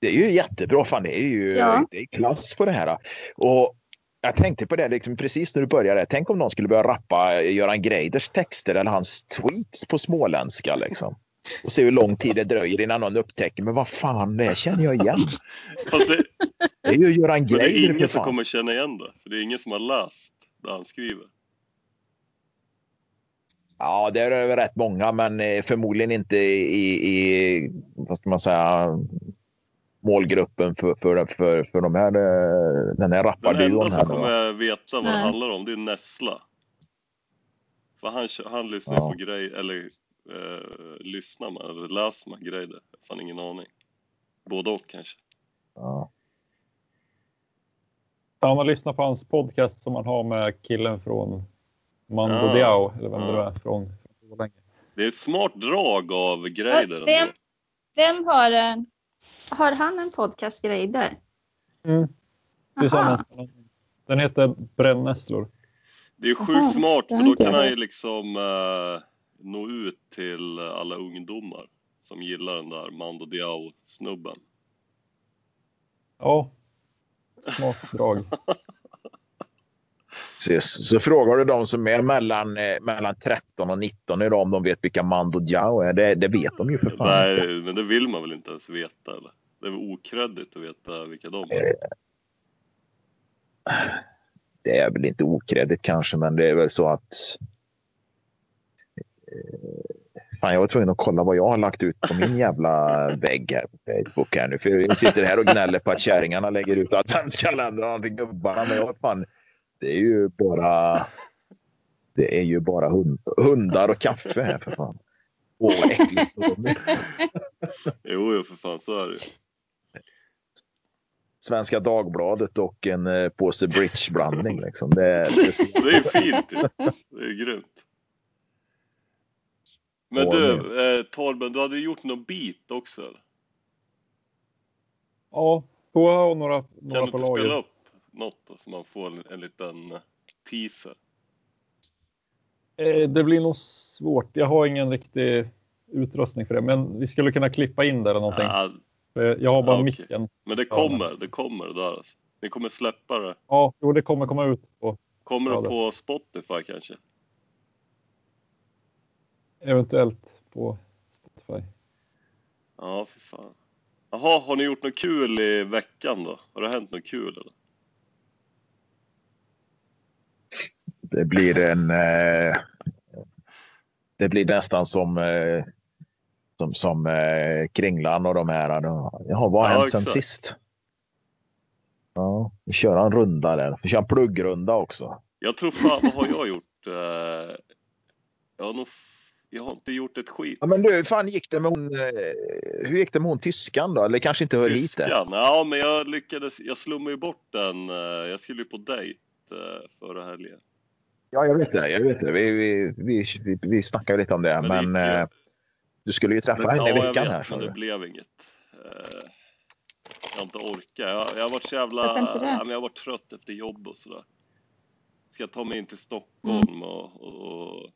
S5: Det är ju jättebra. Fan, det är ju
S4: Ja.
S5: det är klass på det här. Och jag tänkte på det liksom, precis när du började. Tänk om någon skulle börja rappa Göran Greiders texter eller hans tweets på småländska. Liksom. Och se hur lång tid det dröjer innan någon upptäcker. Men vad fan, det känner jag igen.
S3: Fast det,
S5: Det är ju Göran
S3: men det är
S5: Greider
S3: ingen som kommer känna igen det. För det är ingen som har läst det han skriver.
S5: Ja, det är väl rätt många, men eh, förmodligen inte i, i vad ska man säga, målgruppen för, för, för, för de här, eh, den här
S3: Den
S5: rapparduon.
S3: enda
S5: här
S3: som kommer veta vad det handlar om, det är Nessla. För han, han lyssnar
S5: Ja.
S3: på grej, eller eh, lyssnar man, eller läser man grejer. Jag har fan ingen aning. Både och kanske.
S5: Ja.
S2: Han har lyssnat på hans podcast som han har med killen från Mando
S3: Ja.
S2: Diao, eller vem det
S3: Ja.
S2: är från. från länge.
S3: Det är ett smart drag av Greider
S4: Vem,
S3: ändå.
S4: vem har, eh, har han en podcast Greider?
S2: Mm. Tillsammans någon. Den heter Brännässlor.
S3: Det är
S4: Aha,
S3: sjukt smart
S4: det
S3: för då kan
S4: jag
S3: han ju liksom eh, nå ut till alla ungdomar som gillar den där Mando Diao-snubben.
S2: Ja. Smart drag.
S5: Så, frågar du de som är mellan, eh, mellan 13 och 19 idag om de vet vilka Mando Diao är. Det, det vet de ju för fan.
S3: Nej, men det vill man väl inte ens veta eller? Det är väl okreddigt att veta vilka de
S5: Eh,
S3: är.
S5: Det är väl inte okreddigt kanske, men det är väl så att... Fan, jag var tvungen att kolla vad jag har lagt ut på min jävla vägg här på Facebook. Här nu. För jag sitter här och gnäller på att kärringarna lägger ut adventskalendrar till gubbarna. Men jag, fan, det är ju bara... Det är ju bara hund, hundar och kaffe här för fan. Åh, vad äckligt.
S3: Jo, jo för fan så är det.
S5: Svenska Dagbladet och en eh, påse bridgeblandning. Liksom. Det, det,
S3: Det är fint. Det är grymt. Men
S5: Ja,
S3: du, eh, Torben, du hade ju gjort någon beat också?
S2: Ja, jag ha några,
S3: Kan
S2: några
S3: du
S2: på
S3: inte spela upp något då, så man får en, en liten eh, teaser?
S2: Eh, Det blir nog svårt. Jag har ingen riktig utrustning för det, men vi skulle kunna klippa in det eller någonting.
S3: Ah,
S2: Eh, Jag har bara
S3: Ja,
S2: micken.
S3: men det kommer, det kommer det där. Ni kommer släppa det.
S2: Ja, jo, det kommer komma ut på
S3: Kommer
S2: Ja,
S3: det- på Spotify kanske?
S2: Eventuellt på Spotify.
S3: Ja, för fan. Jaha, har ni gjort något kul i veckan då? Har det hänt något kul eller?
S5: det blir en... Eh, det blir nästan som, eh, som, som eh, Kringlan och de här. då. Jaha, vad har
S3: Ja,
S5: hänt sen
S3: exakt.
S5: sist? Ja, vi kör en runda där. Vi kör en pluggrunda också.
S3: Jag tror fan, vad har jag gjort? Eh, jag har nog... Jag har inte gjort ett skit.
S5: Ja, men du, hur fan gick det med hon... Eh, hur gick det med hon tyskan då? Eller kanske inte hör hit det?
S3: Tyskan? Ja, men jag lyckades. Jag slummade ju bort den. eh, Jag skulle ju på dejt eh, förra helgen.
S5: Ja, jag vet det. Jag vet det. Vi, vi, vi, vi, vi snackade lite om det,
S3: Men
S5: men,
S3: det
S5: du skulle ju träffa
S3: Men,
S5: henne i
S3: ja, jag
S5: veckan
S3: vet,
S5: här.
S3: men det
S5: du.
S3: blev inget. Jag har inte orkat. Jag, jag har varit så jävla...
S4: Varför inte det?
S3: Ja, men jag har varit trött efter jobb och sådär. Ska jag ta mig in till Stockholm och, och...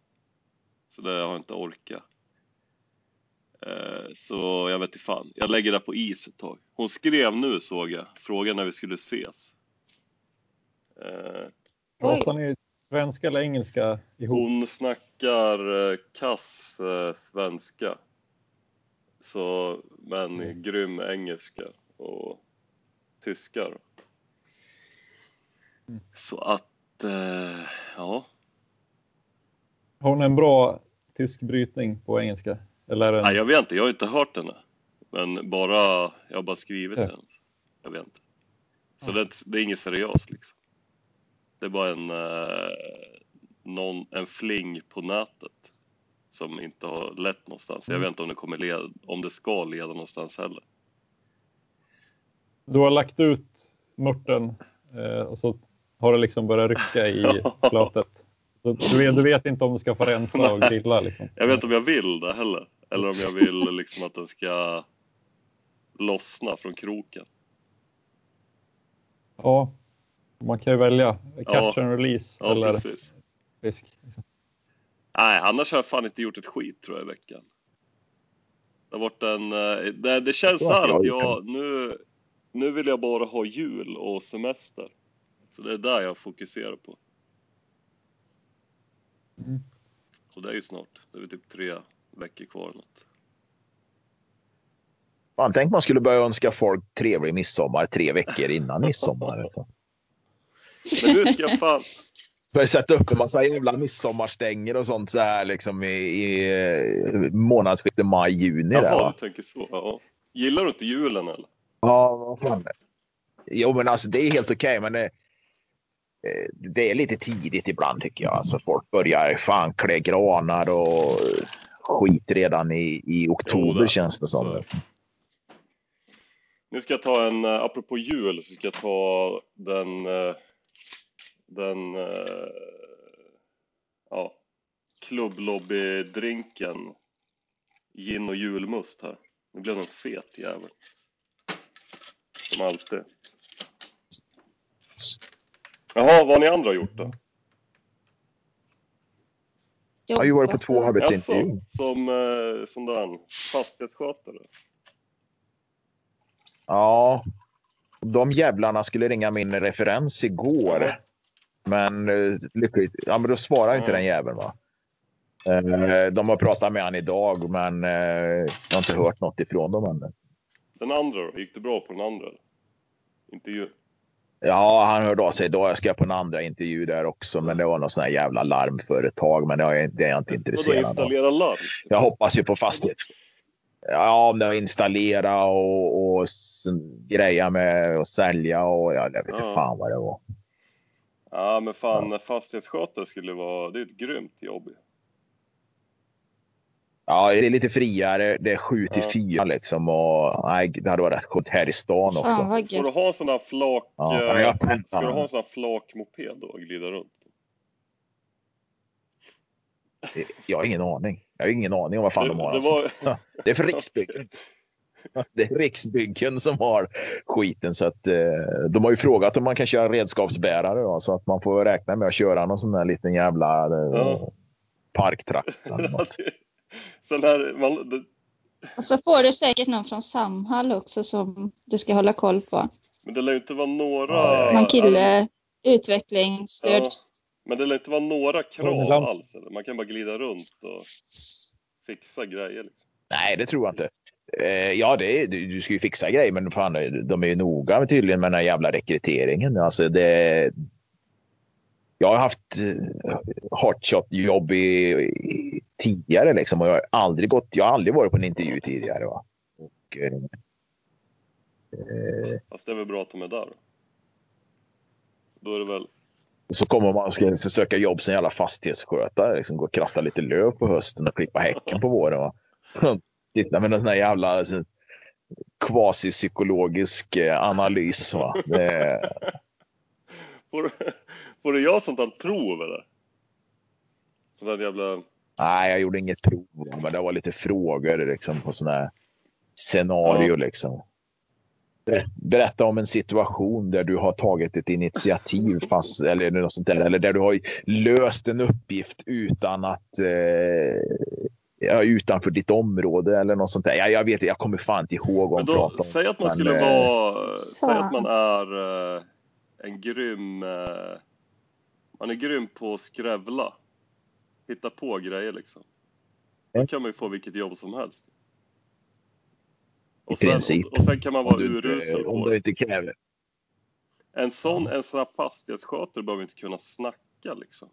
S3: Så det har jag inte orkat. Eh, Så jag vet inte fan. Jag lägger det på is ett tag. Hon skrev nu såg jag. Frågan när vi skulle ses. Eh,
S2: Pratar ni svenska eller engelska ihop?
S3: Hon snackar eh, kass svenska. Så, men
S2: Mm.
S3: grym engelska och tyska.
S2: Mm.
S3: Så att, ja.
S2: Har hon en bra tysk brytning på engelska? Eller en...
S3: Nej, jag vet inte, jag har inte hört henne. Men bara, jag har bara skrivit
S2: Ja.
S3: henne. Jag vet inte. Så det, det är inget seriöst liksom. Det är bara en, eh, någon, en fling på nätet. Som inte har lett någonstans. Jag vet inte om det kommer leda, om det ska leda någonstans heller.
S2: Du har lagt ut mörten eh, och så har det liksom börjat rycka i flötet. Du vet, du vet inte om du ska få rensa och grilla liksom.
S3: Jag vet inte om jag vill det heller. Eller om jag vill liksom att den ska lossna från kroken.
S2: Ja, man kan ju välja catch
S3: Ja.
S2: and release
S3: Ja,
S2: eller
S3: precis.
S2: fisk. liksom.
S3: Nej, annars har jag fan inte gjort ett skit tror jag i veckan. Det har varit en... eh, Det, det känns så här att jag nu, nu vill jag bara ha jul och semester. Så det är där jag fokuserar på.
S2: Mm.
S3: Och det är ju snart. Det är väl typ tre veckor kvar något.
S5: Fan, tänk man skulle börja önska folk trevlig midsommar tre veckor innan midsommar.
S3: Men nu ska fan...
S5: Börja sätta upp en massa jävla midsommarstänger och sånt så här liksom i, i eh, månadsskiftet maj-juni.
S3: Jaha, du tänker så. Ja. Gillar du inte julen eller?
S5: Ja, vad fan. Jo, men alltså det är helt okej, men det, eh, det är lite tidigt ibland tycker jag. Alltså folk börjar fan klä granar och skit redan i, i oktober
S3: det-
S5: känns det som.
S3: Nu ska jag ta en, eh, apropå jul, så ska jag ta den, eh, den, eh, ja, klubblobbydrinken gin och julmust här. Nu blev den fet jävel. Som alltid. Jaha, vad har ni andra gjort då?
S5: Jag har ju varit på två arbetsintervjuer.
S3: som, eh, som den fastighetsskötare?
S5: Ja, de jävlarna skulle ringa min referens igår.
S3: Jaha.
S5: Men eh, lyckligt, ja, men då svarar inte
S3: Ja.
S5: den jäveln. Va? Eh, De har pratat med han idag, men eh, jag har inte hört något ifrån dem ännu.
S3: Den andra då? Gick det bra på den andra? eller?
S5: Ja, han hörde av sig idag. Jag ska på en andra intervju där också, men det var någon sån här jävla larmföretag. Men det är jag, jag inte intresserad av.
S3: installera larm?
S5: Jag hoppas ju på fastighet. Ja, om det var installera och, och greja med att sälja och jag vet inte
S3: Ja.
S5: fan vad det var.
S3: Ja men fan fastighetsskötare skulle vara, det är ett grymt jobb.
S5: Ja, det är lite friare. Det är sju till
S3: Ja.
S5: fyra liksom. Och, nej, det hade varit rätt här i stan också.
S4: Vad
S3: Får du ha en sån här flak,
S5: Ja,
S3: eh, ska du ha en sån här flakmoped då och glida runt?
S5: Jag har ingen aning. Jag har ingen aning om vad fan
S3: det,
S5: de har.
S3: det
S5: Alltså.
S3: var,
S5: Det är för Riksbyggen. Det är Riksbyggen som har skiten. Så att, eh, de har ju frågat om man kan köra redskapsbärare. Då, så att man får räkna med att köra någon sån där liten jävla eh,
S3: Ja.
S5: parktraktor.
S3: sån här, man, det,
S4: Och så får du säkert någon från Samhall också som du ska hålla koll på.
S3: men det lär ju inte vara några...
S4: Någon kille, utvecklingsstöd.
S3: Ja, men det lär inte vara några krav
S2: lamp-
S3: alls eller? Man kan bara glida runt och fixa grejer liksom.
S5: Nej, det tror jag inte. Eh, ja, det du, du ska ju fixa grejer, men fan, de är ju noga med tydligen med den här jävla rekryteringen. Alltså, det, jag har haft eh, hotshot-jobb i, i, tidigare liksom, och jag har aldrig gått. Jag har aldrig varit på en intervju tidigare. Va? Och, eh, eh,
S3: Fast det är väl bra att de är där då. Är det väl,
S5: så kommer man och ska söka jobb som jävla fastighetsskötare. Liksom, gå och kratta lite löv på hösten och klippa häcken på våren. Va? Titta med en sån här jävla kvasipsykologisk eh, analys. Va? Det,
S3: du göra sånt här prov eller? Sån där jävla...
S5: Nej, jag gjorde inget prov, men det var lite frågor liksom, på sådana här scenario.
S3: Ja.
S5: Liksom. Ber- Berätta om en situation där du har tagit ett initiativ fast, eller, något sånt där, eller där du har löst en uppgift utan att eh, utanför ditt område eller något sånt där. Jag, jag vet jag kommer fan inte ihåg
S3: Men
S5: de
S3: då,
S5: pratar om.
S3: säg att man
S5: Men,
S3: skulle
S5: eh,
S3: vara... Säg att man är eh, en grym... Eh, man är grym på att skrävla. Hitta på grejer liksom. Då kan man ju få vilket jobb som helst.
S5: I
S3: Och sen,
S5: princip.
S3: och, och sen kan man vara urusel
S5: om
S3: på
S5: du
S3: det.
S5: inte kräver.
S3: En sån, en sån här fastighetsskötare behöver inte kunna snacka liksom.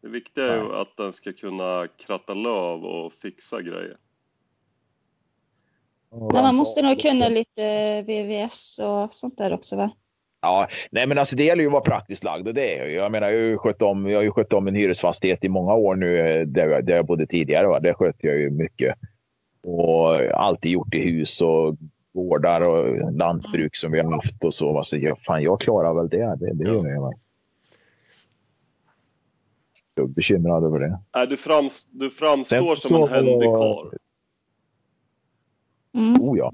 S3: Det viktiga är ju att den ska kunna kratta löv och fixa grejer.
S4: Men man måste nog kunna lite VVS och sånt där också va?
S5: Ja, nej men alltså det gäller ju att vara praktiskt lagd och det är jag. Jag menar, jag har ju skött om, jag har ju skött om en hyresfastighet i många år nu eh, där jag, där jag bodde tidigare. Va? Det sköter jag ju mycket. Och alltid gjort i hus och gårdar och lantbruk som vi har haft och så. Alltså, jag, fan, jag klarar väl det. Det, det gör jag. va. Så bekymrad över det.
S3: Nej, du, frams, du framstår
S5: Sen
S3: som en
S5: så-
S3: händig karl.
S4: Mm.
S5: Oh ja.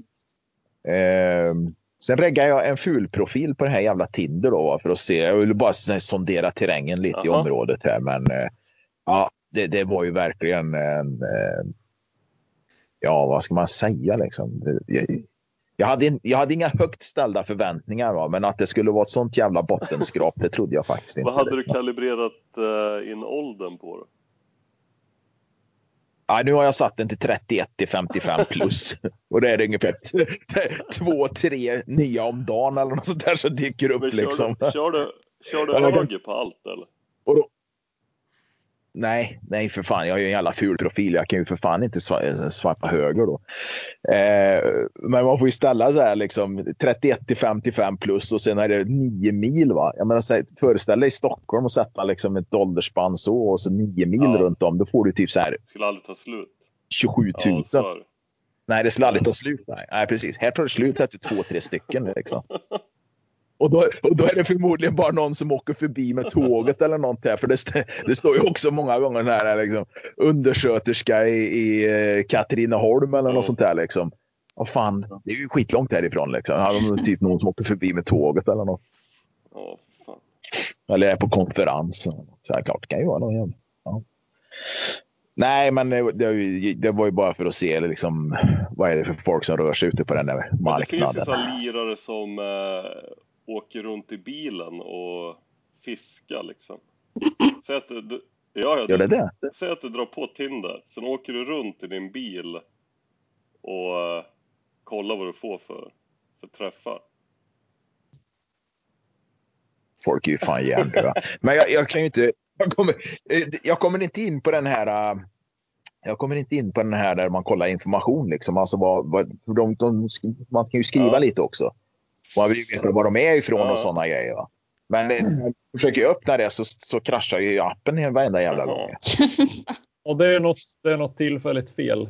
S5: Ehm, sen reggade jag en ful profil på det här jävla Tinder då för att se. Jag ville bara sondera terrängen lite i
S3: Jaha.
S5: området här. Men eh, ja, det, det var ju verkligen en... Eh, ja, vad ska man säga liksom? Jag, hade, jag hade inga högt ställda förväntningar, va? men att det skulle vara ett sånt jävla bottenskrap, det trodde jag faktiskt inte.
S3: Vad hade du kalibrerat uh, in åldern på då?
S5: Ja, nu har jag satt den till 31 till 55 plus. Och det är ungefär t- t- två, tre nya om dagen eller något sånt där som dyker upp.
S3: Men kör,
S5: liksom.
S3: du, kör, du, kör du höger på allt eller?
S5: Och då, nej, nej för fan. Jag har ju en jävla ful profil. Jag kan ju för fan inte swipa höger då. Eh, men man får ju ställa så här liksom 31 till 55 plus och sen är det 9 mil. Va? Jag menar, här, föreställ dig i Stockholm och sätta liksom ett åldersspann så och så 9 mil
S3: Ja.
S5: runt om. Då får du typ så här
S3: Skulle aldrig ta slut.
S5: 27 000.
S3: Ja, är det.
S5: Nej, det skulle aldrig ta slut. Nej, nej precis. Här tar det slut efter två, tre stycken. Liksom. Och, då, och då är det förmodligen bara någon som åker förbi med tåget eller något här. För det, st- det står ju också många gånger den här liksom, undersköterska i, i eh, Katrineholm eller något sånt där. Liksom. Vad fan, det är ju skitlångt härifrån. Liksom. Har de typ någon som åker förbi med tåget eller något.
S3: Fan.
S5: Eller är på konferens. Så här, klart, det kan ju vara någon jävla. Ja. Nej, men det, det, det var ju bara för att se liksom, vad är det för folk som rör sig ute på den där
S3: Men det finns ju
S5: marknaden.
S3: sådana lirare som eh, åker runt i bilen och fiskar liksom. Säg att du, du, ja, ja,
S5: Gör det?
S3: Säg att du drar på Tinder, sen åker du runt i din bil och eh, kollar vad du får för, för träffar.
S5: Folk är ju fan hjärndöda. Men jag, jag kan ju inte... Jag kommer, eh, jag kommer inte in på den här... äh, Jag kommer inte in på den här där man kollar information. Liksom. Alltså vad, vad, för de, de, man kan ju skriva
S3: Ja.
S5: lite också. Man vill ju veta var de är ifrån
S3: Ja.
S5: och sådana grejer. Va? Men när jag försöker jag öppna det så, så kraschar ju appen varenda jävla gång.
S2: Och det är, något, det är något tillfälligt fel.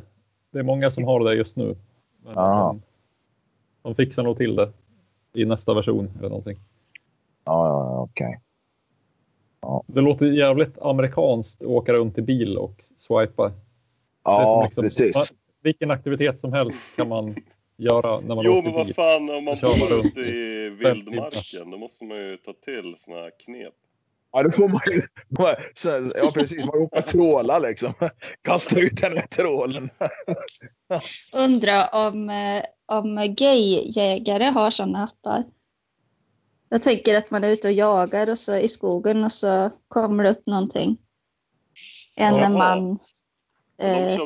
S2: Det är många som har det just nu. Men
S5: Ah.
S2: de, de fixar nog till det i nästa version eller någonting.
S5: Ja, ja, okej.
S2: Det låter jävligt amerikanskt att åka runt i bil och swipa.
S5: Ja,
S2: liksom-
S5: precis.
S2: Vilken aktivitet som helst kan man göra när man
S3: Jo,
S2: åker
S3: men vad fan, om man bor
S2: runt
S3: ute i vildmarken, då måste man ju ta till såna här knep.
S5: Ja, då får man ju... Ja, precis. Man åker tråla liksom. Kasta ut den med trålen.
S4: Undrar om, eh, om gay-jägare har sådana appar. Jag tänker att man är ute och jagar och så i skogen och så kommer det upp någonting. En
S3: Jaha.
S4: man. Eh,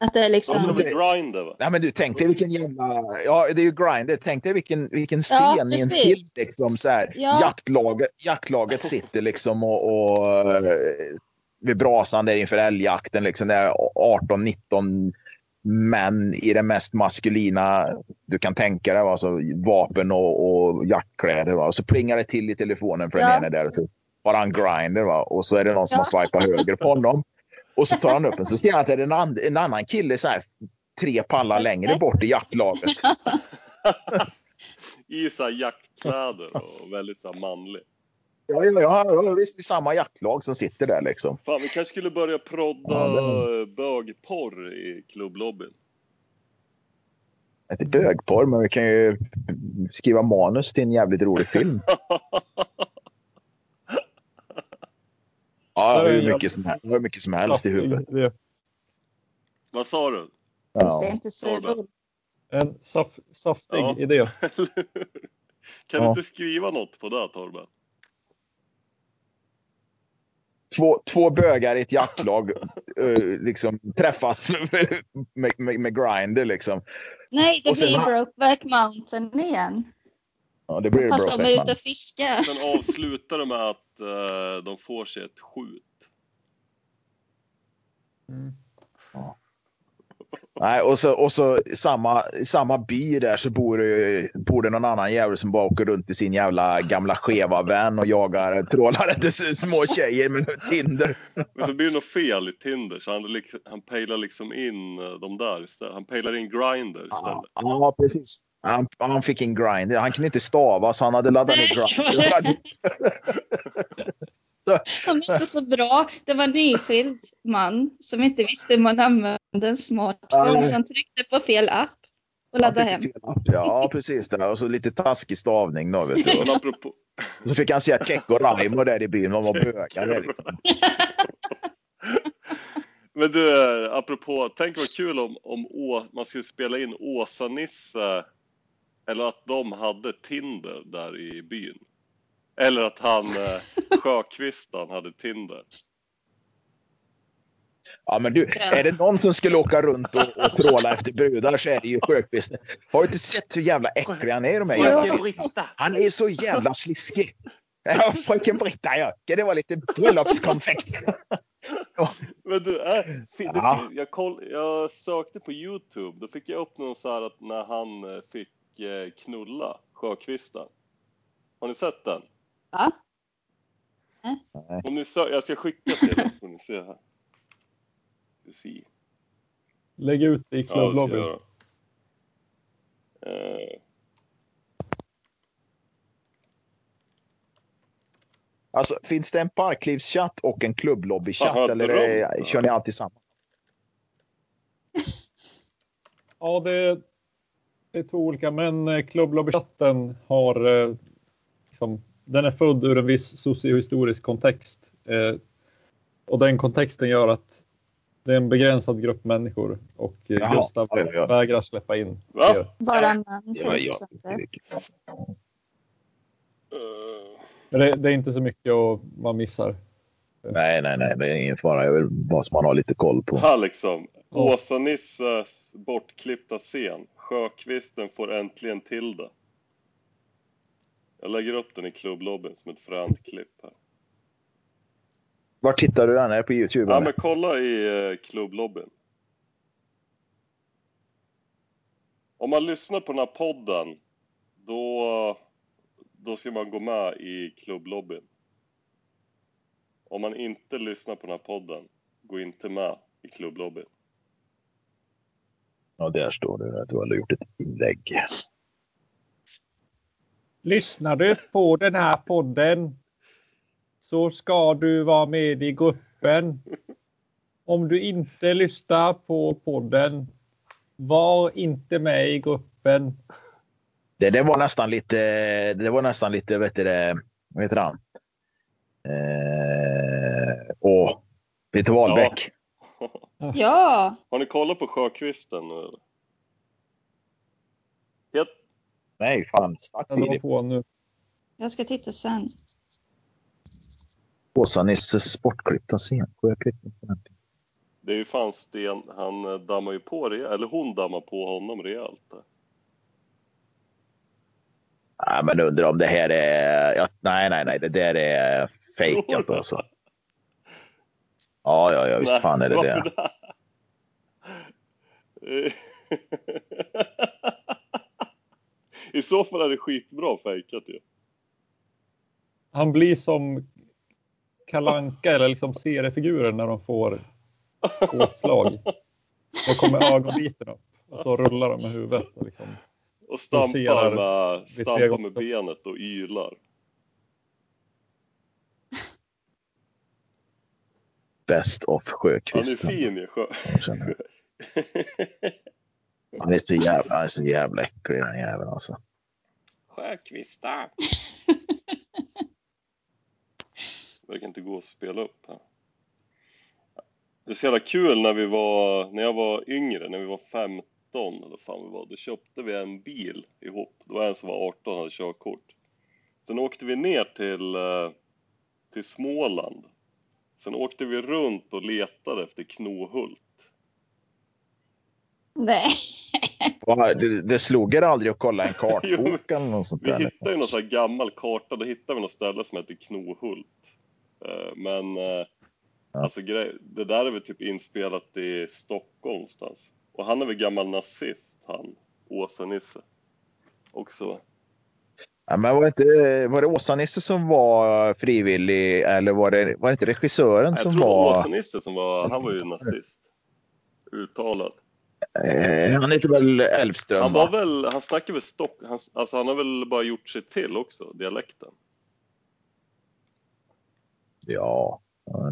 S4: att det är liksom...
S3: kör väl grinder va?
S5: Nej, men du, tänk dig vilken jävla... Ja, det är ju Grindr. Tänk dig vilken, vilken
S4: Ja,
S5: scen i en film. Liksom, så här.
S4: Ja.
S5: Jaktlaget, jaktlaget sitter liksom och, och eh, vid brasan där inför älgjakten. Liksom, det är 18-19 män i det mest maskulina du kan tänka dig. Alltså, vapen och, och jaktkläder. Va? Och så plingar det till i telefonen för den
S4: Ja.
S5: ene där. Och så har han Grindr. Va? Och så är det någon som
S4: Ja.
S5: har swipat höger på honom. Och så tar han upp den så ser han att det är en, and- en annan kille så här, tre pallar längre bort i jaktlaget.
S3: I så jaktkläder och väldigt så manlig.
S5: Ja, ja, ja, ja, visst, det är samma jaktlag som sitter där liksom.
S3: Fan, vi kanske skulle börja prodda
S5: Ja,
S3: bögporr i klubblobbyn.
S5: Inte bögporr, men vi kan ju skriva manus till en jävligt rolig film. Ja, jag har hur mycket som, jag har mycket som helst i huvudet.
S2: Det-
S3: Vad sa du?
S4: Visst, det är
S5: Ja.
S4: inte så.
S2: En saf, saftig
S3: Ja.
S2: idé.
S3: kan du
S5: Ja.
S3: inte skriva något på det Torben?
S5: Två, två bögar i ett jaktlag eh, liksom, träffas med, med, med grinder. Liksom.
S4: Nej, det blir Brokeback Mountain igen.
S5: Ja, det blir
S4: Fast de är ute och fiskar.
S3: Sen avslutar de med att eh, de får sig ett skjut.
S5: Nej, och så, och så i samma, samma by där så bor, bor det någon annan jävel som bara åker runt i sin jävla gamla skeva vän och jagar trålar efter s- små tjejer med Tinder.
S3: Men så blir det något fel i Tinder så han, han pejlar liksom in eh, de där istället. Han pejlar in Grindr
S5: Ja,
S3: istället.
S5: ja precis. Han, han fick en grinder. Han kunde inte stava så han hade laddat ner grinder.
S4: De är inte så bra. Det var en nyskild man som inte visste hur man använde en smartphone. Så han tryckte på fel app och laddade hem.
S5: Ja, precis. Det. Och så lite taskig stavning. Då, vet du.
S3: Apropå,
S5: så fick han se att Kekko Raimo där i byn de var bögar. Liksom.
S3: men du, apropå, tänk vad kul om, om Å, man skulle spela in Åsa-Nisse eller att de hade Tinder där i byn. Eller att han, eh, Sjökvistan hade Tinder.
S5: Ja, men du, är det någon som skulle åka runt och, och tråla efter brudar så är det ju Sjökvist. Har du inte sett hur jävla äcklig han är? De här jävla! Han är så jävla sliskig. Ja, fröken Britta, ja. Det var lite bröllopskonfekt.
S3: Men du, äh, det
S5: Ja.
S3: fin- jag, koll, jag sökte på Youtube, då fick jag upp någon så här att när han eh, fick knulla Sjökvisten. Har ni sett den?
S4: Va?
S3: Om ni sö- jag ska skicka till er, får ni se här. Se.
S2: Lägg ut det i
S3: Ja,
S2: klubblobbyn.
S3: göra. Eh,
S5: Alltså, finns det en parklivschatt och en klubblobbychatt? Eller är, kör ni alltid samma?
S2: Ja, det, det är två olika, men eh, klubblobbychatten har eh, liksom, den är född ur en viss sociohistorisk kontext. Eh, och den kontexten gör att det är en begränsad grupp människor och
S5: Jaha,
S2: Gustav
S5: ja, ja, ja.
S2: vägrar släppa in
S3: Va?
S4: Bara män till
S5: Ja, ja.
S4: exempel.
S2: det, det är inte så mycket och man missar.
S5: Nej, nej, nej. Det är ingen fara. Jag vill bara man har lite koll på.
S3: här liksom. Åsa-Nisses bortklippta scen. Sjökvisten får äntligen till det. Jag lägger upp den i klubblobbyn som ett fränt klipp här.
S5: Var tittar du den? Är på Youtube?
S3: Ja
S5: eller?
S3: men kolla i eh, klubblobbyn. Om man lyssnar på den här podden, då, då ska man gå med i klubblobbyn. Om man inte lyssnar på den här podden, gå inte med i klubblobbyn.
S5: Ja, där står det att du har gjort ett inlägg.
S2: Lyssnar du på den här podden så ska du vara med i gruppen. Om du inte lyssnar på podden, var inte med i gruppen.
S5: Det, det var nästan lite, det var nästan lite, vet du det, vad heter han? Eh, åh, Peter Wahlbeck.
S4: Ja,
S3: Har ni kollat på Sjökvisten nu? Het,
S5: Nej, fan. Stack
S2: Jag drar
S5: i
S2: på nu.
S4: jag ska titta sen.
S5: Åsa-Nisses sportklippta scen.
S3: Det är ju fan sten, han eh, dammar ju på rejält, eller hon dammar på honom rejält.
S5: Nej, men undrar om det här är... Ja, nej, nej, nej. Det där är fejkat alltså. Ja, ja, ja. Visst
S3: Nej,
S5: fan är det det.
S3: I så fall är det skitbra fejkat ju.
S2: Han blir som kalanka eller liksom seriefigurer när de får åtslag. Då kommer ögonbiten upp och så rullar de med huvudet. Och liksom.
S3: Och stampar med, stampar med benet och ylar.
S5: Best of
S3: Han är
S5: Sjöqvist.
S3: fin ju. Sjö.
S5: Han är så jävla, han är så jävla äcklig den jäveln alltså.
S3: Sjökvista. Verkar inte gå att spela upp här. Det är så jävla kul när vi var, när jag var yngre, när vi var 15 eller fan vi var, då köpte vi en bil ihop. Det var en som var 18 och hade körkort. Sen åkte vi ner till, eh, till Småland. Sen åkte vi runt och letade efter Knohult.
S4: Nej.
S5: Det, det slog er aldrig att kolla en kartbok eller något sånt
S3: Vi
S5: där?
S3: hittade ju någon sån här gammal karta, då hittade vi något ställe som heter Knohult. Eh, Men eh,
S5: Ja.
S3: alltså det där är väl typ inspelat i Stockholm någonstans. Och han är väl gammal nazist, han Åsa-Nisse. Också.
S5: Ja, men var det, inte, var det Åsa-Nisse som var frivillig eller var det, var det inte regissören
S3: Jag
S5: som
S3: tror det var
S5: var...
S3: Åsa-Nisse som var, han var ju nazist. Uttalad.
S5: Eh, han heter väl Elfström?
S3: Han var
S5: va?
S3: väl, han snackar väl stock, han, alltså han har väl bara gjort sig till också, dialekten.
S5: Ja,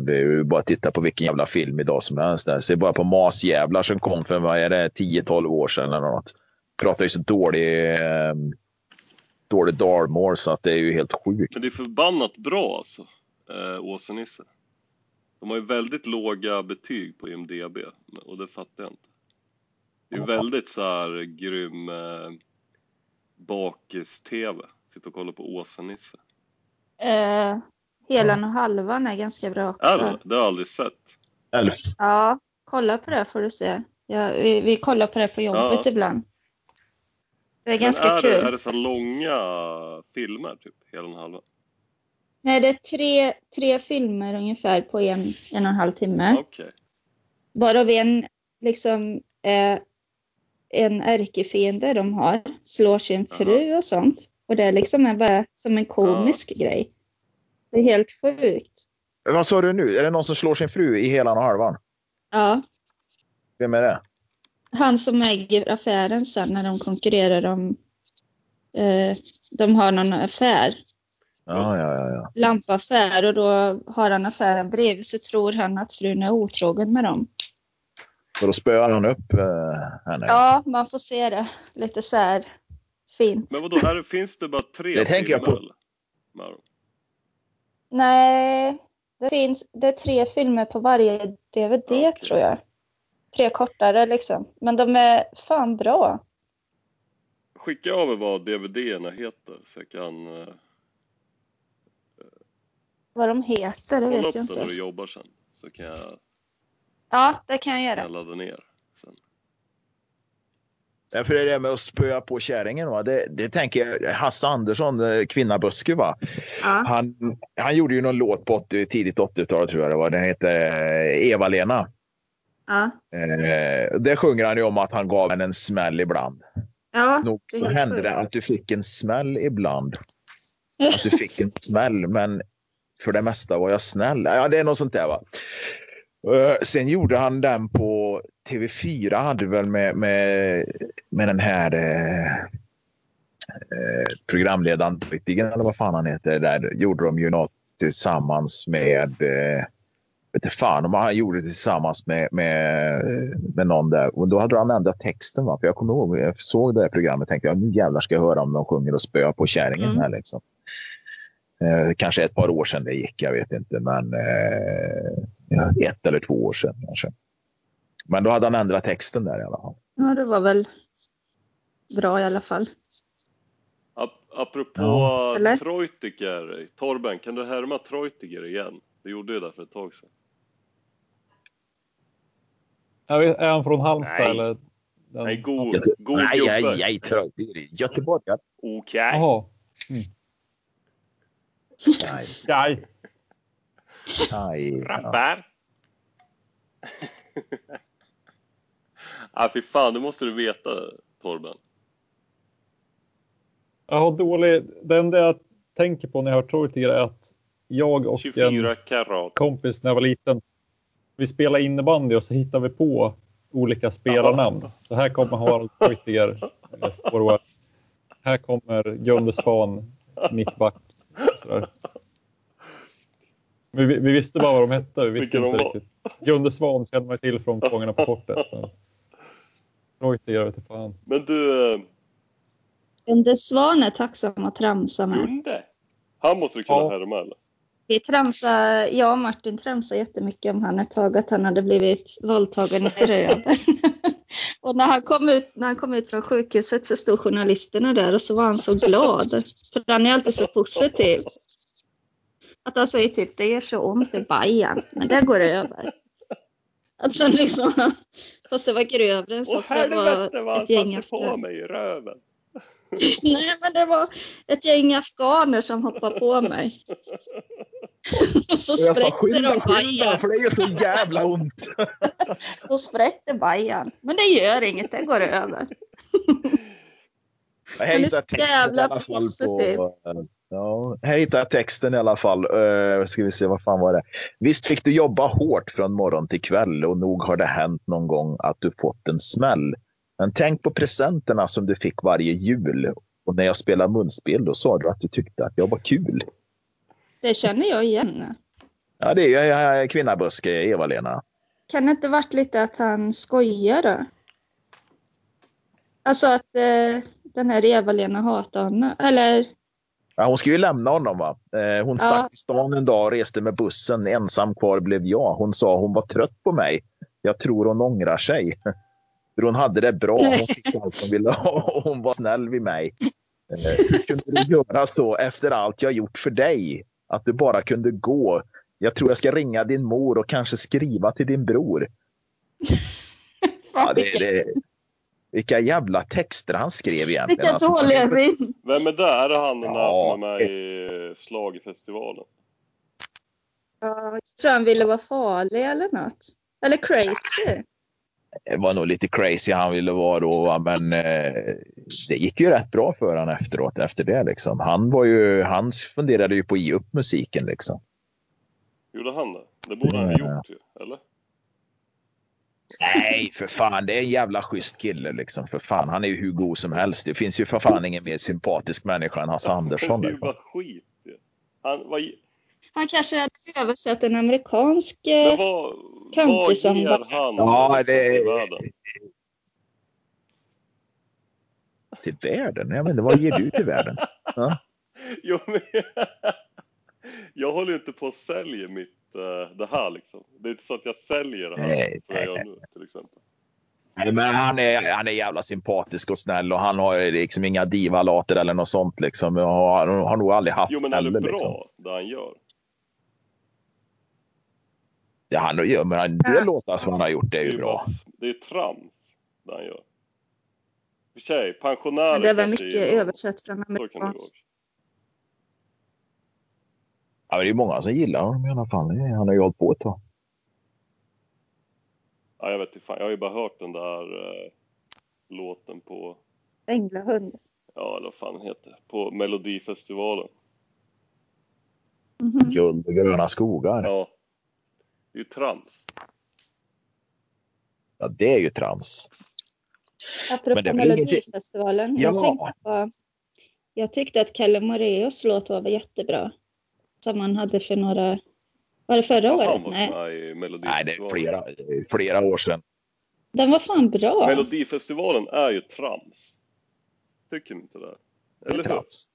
S5: det är ju bara att titta på vilken jävla film idag som helst. Där. Se bara på Masjävlar som kom för vad är det, 10-12 år sedan eller något. Pratar ju så dålig, eh, dålig dalmål så att det är ju helt sjukt.
S3: Men det är förbannat bra alltså, eh, Åsa-Nisse. De har ju väldigt låga betyg på IMDB och det fattar jag inte. Det är
S5: Ja.
S3: väldigt så här grym eh, bakis-tv. Sitta och kolla på Åsa-Nisse.
S4: Eh, helan och halvan är ganska bra också.
S3: Är det? Det har jag aldrig sett.
S5: Elf.
S4: Ja, kolla på det får du se. Ja, vi, vi kollar på det på jobbet
S3: Ja.
S4: ibland. Det är ganska
S3: är
S4: kul.
S3: Det, är det så långa filmer, typ? Hela och halva?
S4: Nej, det är tre, tre filmer ungefär på en, en och en halv timme.
S3: Okej.
S4: Varav en liksom eh, en ärkefiende de har slår sin fru och sånt. Och det liksom är bara som en komisk grej. Det är helt sjukt.
S5: Vad sa du nu? Är det någon som slår sin fru i hela och halvan?
S4: Ja,
S5: Vem är det?
S4: Han som äger affären sen när de konkurrerar om eh, de har någon affär,
S5: Ja, ja, ja. ja.
S4: lampaffär och då har han affären bredvid så tror han att frun är otrogen med dem.
S5: Och då spöar han upp eh, henne.
S4: Ja, man får se det lite så här fint.
S3: Men vadå, här finns det bara tre
S5: Det tänker jag
S3: filmer,
S5: på.
S3: eller?
S4: Nej, det finns det är tre filmer på varje DVD
S3: Okej.
S4: tror jag. Tre kortare liksom. Men de är fan bra.
S3: Skicka över vad DVD-erna heter så jag kan eh,
S4: Vad de heter, det
S3: kolla
S4: vet
S3: upp
S4: jag
S3: det när du
S4: inte.
S3: jobbar sen. Så kan jag,
S4: Ja, det kan jag
S3: kan
S4: göra.
S3: jag ladda ner sen.
S5: Ja, för det med att spöa på kärringen, va? Det, det tänker jag. Hasse Andersson, eh, Kvinnabuske, va?
S4: Ja,
S5: Han, han gjorde ju någon låt på 80, tidigt 80-tal, tror jag det var. Den heter eh, Eva-Lena.
S4: Ja.
S5: Eh, där sjunger han ju om att han gav henne en smäll ibland.
S4: ja.
S5: Nog
S4: det
S5: så hände det att du fick en smäll ibland. Att du fick en smäll, men för det mesta var jag snäll. Ja, det är något sånt där, va? Eh, sen gjorde han den på TV4, hade väl med, med, med den här eh, eh, programledaren, eller vad fan han heter. Där gjorde de ju något tillsammans med eh, vet inte fan om han gjorde det tillsammans med, med, med någon där. Och då hade han ändrat texten. Va? För jag kommer ihåg, jag såg det här programmet och tänkte jag, nu jävlar ska jag höra om de sjunger och spöar på kärringen.
S4: Mm.
S5: Här, liksom. eh, kanske ett par år sedan det gick, jag vet inte. Men eh, ja, ett eller två år sedan kanske. Men då hade han ändrat texten där i alla fall.
S4: Ja, det var väl bra i alla fall.
S3: Ap- apropå
S5: Ja.
S3: Treutiger, Torben, kan du härma Treutiger igen? Du gjorde ju det för ett tag sedan.
S2: Är han från Halmstad
S3: Nej.
S2: eller? Den...
S3: Nej, god, god
S5: nej,
S3: gubbe.
S5: nej, nej, är Göteborgare.
S3: Okej.
S2: Jaha.
S5: Nej,
S2: Nej.
S5: nej. Ja.
S3: Rappar. ah, fy fan, det måste du veta, Torben.
S2: Jag har dålig... Det enda jag tänker på när jag hör Troitiger är att jag och en
S3: 24 karat.
S2: kompis när jag var liten, vi spelade innebandy och så hittade vi på olika spelarnamn. Så här kommer Harald eh, forward. Här kommer Gunde Svan, mittback. Vi, vi visste bara vad de hette. Vi visste
S3: Vilka
S2: inte riktigt. Gunde Svan kände man till från Fångarna på fortet. men Reuter vet inte fan.
S3: Men du, eh,
S4: Under Svan är tacksam att tramsa med.
S3: Gunde? Han måste du kunna
S2: Ja.
S3: härma eller?
S4: Vi tramsade, jag och Martin tramsade jättemycket om han ett tag att han hade blivit våldtagen i röven. och när han, kom ut, när han kom ut från sjukhuset så stod journalisterna där och så var han så glad. För han är alltid så positiv. Att han säger typ, det gör så ont i bajan, men det går över. Att han liksom, fast det var grövre än så. Var
S3: helvete vad han satte på mig i röven.
S4: Nej, men det var ett gäng afghaner som hoppade på mig. Och så
S5: Och jag sa skynda, skynda för det gör så jävla ont.
S4: Och spräckte bajan. Men det gör inget, det går över.
S5: Jag hittade texten i alla fall
S4: positiv.
S5: på... eh, Ja, jag hittade texten i alla fall. Uh, ska vi se, vad fan var det? Visst fick du jobba hårt från morgon till kväll och nog har det hänt någon gång att du fått en smäll. Men tänk på presenterna som du fick varje jul. Och när jag spelade munspel då sa du att du tyckte att jag var kul.
S4: Det känner jag igen.
S5: Ja, det är ju kvinnabuske, Eva-Lena.
S4: Kan det inte varit lite att han skojar då? Alltså att eh, den här Eva-Lena hatar honom. Eller
S5: Ja, hon ska ju lämna honom. va? Eh, hon stack
S4: Ja.
S5: till stan en dag och reste med bussen. Ensam kvar blev jag. Hon sa hon var trött på mig. Jag tror hon ångrar sig. För hon hade det bra. Hon fick allt hon ville ha och hon var snäll vid mig. Eh, hur kunde du göra så efter allt jag gjort för dig? Att du bara kunde gå. Jag tror jag ska ringa din mor och kanske skriva till din bror. Ja, det, det, vilka jävla texter han skrev egentligen.
S4: Vilka
S5: alltså.
S4: dåliga rim.
S3: Vem är det? Är det han den där
S5: Ja.
S3: som är med i Schlagerfestivalen?
S4: Ja, jag tror han ville vara farlig eller något. Eller crazy.
S5: Det var nog lite crazy han ville vara då, va, men eh, det gick ju rätt bra för honom efteråt. Efter det liksom. Han var ju, han funderade ju på att ge upp musiken liksom.
S3: Gjorde han det? Det borde han ha gjort ju, eller?
S5: Nej, för fan, det är en jävla schysst kille liksom. För fan, han är ju hur god som helst. Det finns ju för fan ingen mer sympatisk människa än Hasse Andersson.
S3: det bara skit ju. Han, vad,
S4: Han kanske hade översatt en amerikansk...
S3: men
S4: Eh,
S3: vad,
S4: Country
S3: vad
S4: som
S3: ger han
S5: Ja, det-
S3: till världen?
S5: Till världen? Jag menar, vad ger du till världen?
S3: Jo, men, jag håller ju inte på att sälja mitt, eh, det här liksom. Det är inte så att jag säljer det här
S5: Nej,
S3: som jag gör nu till exempel.
S5: Nej, men han är, han är jävla sympatisk och snäll och han har liksom inga divalater eller något sånt. Liksom. Och har, har nog aldrig haft
S3: Jo, men är det
S5: heller,
S3: bra
S5: liksom.
S3: det han gör?
S5: Ja, han gör, men han- det låtar som han har gjort det är
S3: Det är
S5: ju
S3: ju
S5: bra.
S3: bara, det är trams det han gör. För sig, pensionärer
S4: det var mycket
S3: honom.
S4: översatt från
S3: det
S4: amerikansk.
S5: Ja, men det är många som gillar honom i alla fall. Han har ju hållit på ett tag.
S3: Ja, jag vet inte fan. Jag har ju bara hört den där eh, låten på,
S4: Änglahund.
S3: ja eller vad fan den heter, på Melodifestivalen.
S4: Mhm.
S5: Guld och gröna skogar. Ja.
S3: Ja. Det är ju trams.
S5: det är ju trams.
S4: Apropå
S5: Men det är väl ingenting-
S4: Melodifestivalen.
S5: Ja.
S4: Jag, tänkte på, jag tyckte att Kalle Moraeus låt var jättebra. Som han hade för några... Var det förra
S3: han
S4: året? Nej,
S5: Nej, det är flera, flera år sedan.
S4: den var fan bra.
S3: Melodifestivalen är ju trams. Tycker ni inte det?
S5: Det är
S3: Eller
S5: trams.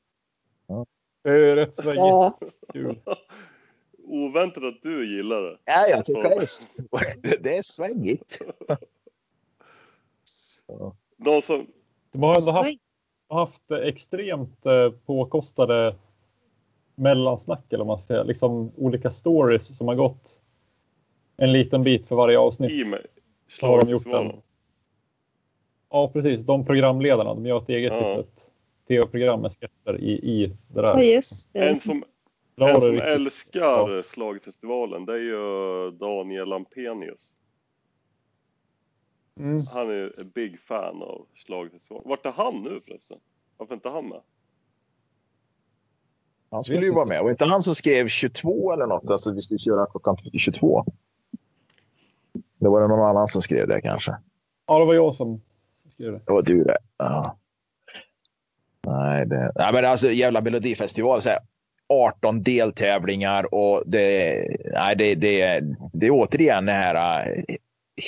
S2: Det är rätt svängigt.
S4: Ja.
S3: Oväntat att du gillar det.
S5: Ja, jag tycker det är, det är svängigt. Så.
S3: De som,
S2: De har ändå haft, haft extremt eh, påkostade mellansnack eller man ska säga. Liksom olika stories som har gått en liten bit för varje avsnitt.
S3: i mig,
S2: har de gjort
S3: Schlagerfestivalen.
S2: en. Ja, precis. De programledarna, de gör ett eget
S3: Ja.
S2: litet tv-program med sketcher i, i det
S4: ja
S2: där.
S4: just det.
S3: En som, En som älskar Schlagerfestivalen, det är ju Daniel Lampenius.
S2: Mm.
S3: Han är en big fan av Schlagerfestivalen. Vart är han nu förresten? Varför är inte han med?
S5: Han skulle ju vara med. Och inte han som skrev 22 eller något? Alltså vi skulle köra klockan 22. Det var det någon annan som skrev det kanske.
S2: Ja, det var jag som skrev det.
S5: Det var du det. Ja. Nej, det... Nej, men alltså jävla melodifestival. Så här, 18 deltävlingar och det, nej, det, det, det är återigen den här eh,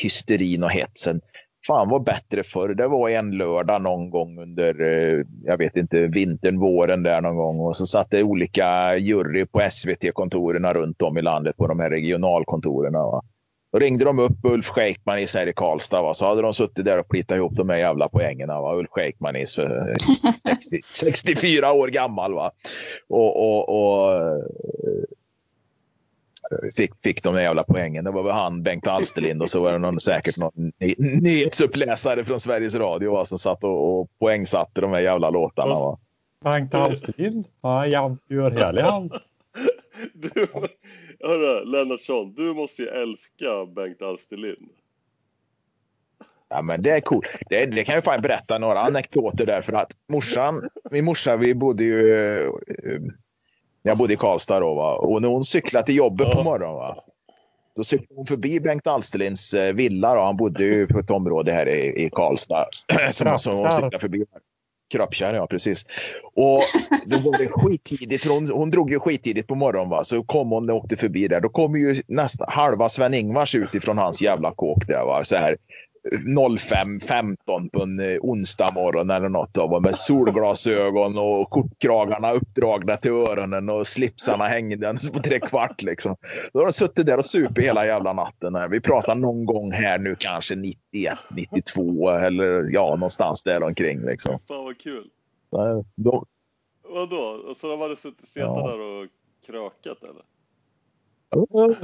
S5: hysterin och hetsen. Fan vad bättre förr. Det var en lördag någon gång under, eh, jag vet inte, vintern, våren där någon gång. Och så satt det olika jury på SVT-kontoren runt om i landet på de här regionalkontoren. Va? Då ringde de upp Ulf Scheikmanis här i Karlstad. Va? Så hade de suttit där och plitat ihop de här jävla poängen. Va? Ulf Scheikmanis, 60, 64 år gammal. Va? Och, och, och fick, fick de jävla poängen. Det var väl han, Bengt Alsterlind och så var det någon, säkert någon nyhetsuppläsare från Sveriges Radio va, som satt och, och poängsatte de här jävla låtarna. Va.
S2: Bengt Alsterlind? Ja, jävligt görhärlig han.
S3: Du, hörru, Lennartsson, du måste ju älska Bengt Alsterlind.
S5: Ja, men det är coolt. Det, det, kan jag fan berätta några anekdoter där för att morsan, min morsa, vi bodde ju eh, när jag bodde i Karlstad då, va? och när hon cyklade till jobbet på morgonen va? då cyklade hon förbi Bengt Alsterlinds eh, villa. Då. Han bodde ju på ett område här i, i Karlstad. som, som hon cyklade förbi. Kroppkärr, ja precis. Och då var det skittidigt, hon, hon drog ju skittidigt på morgonen. Va? Så kom hon och åkte förbi där. Då kom ju nästan halva Sven-Ingvars ut ifrån hans jävla kåk där. Va? Så här 05.15 på en eh, onsdag morgon eller något av med solglasögon och kortkragarna uppdragna till öronen och slipsarna hängandes på tre kvart. Liksom. Då har de suttit där och supit hela jävla natten. Vi pratar någon gång här nu kanske 91, 92 eller ja, någonstans där omkring. Liksom.
S3: Fan vad kul.
S5: Då...
S3: Vadå? Så de hade suttit ja. där och krökat eller?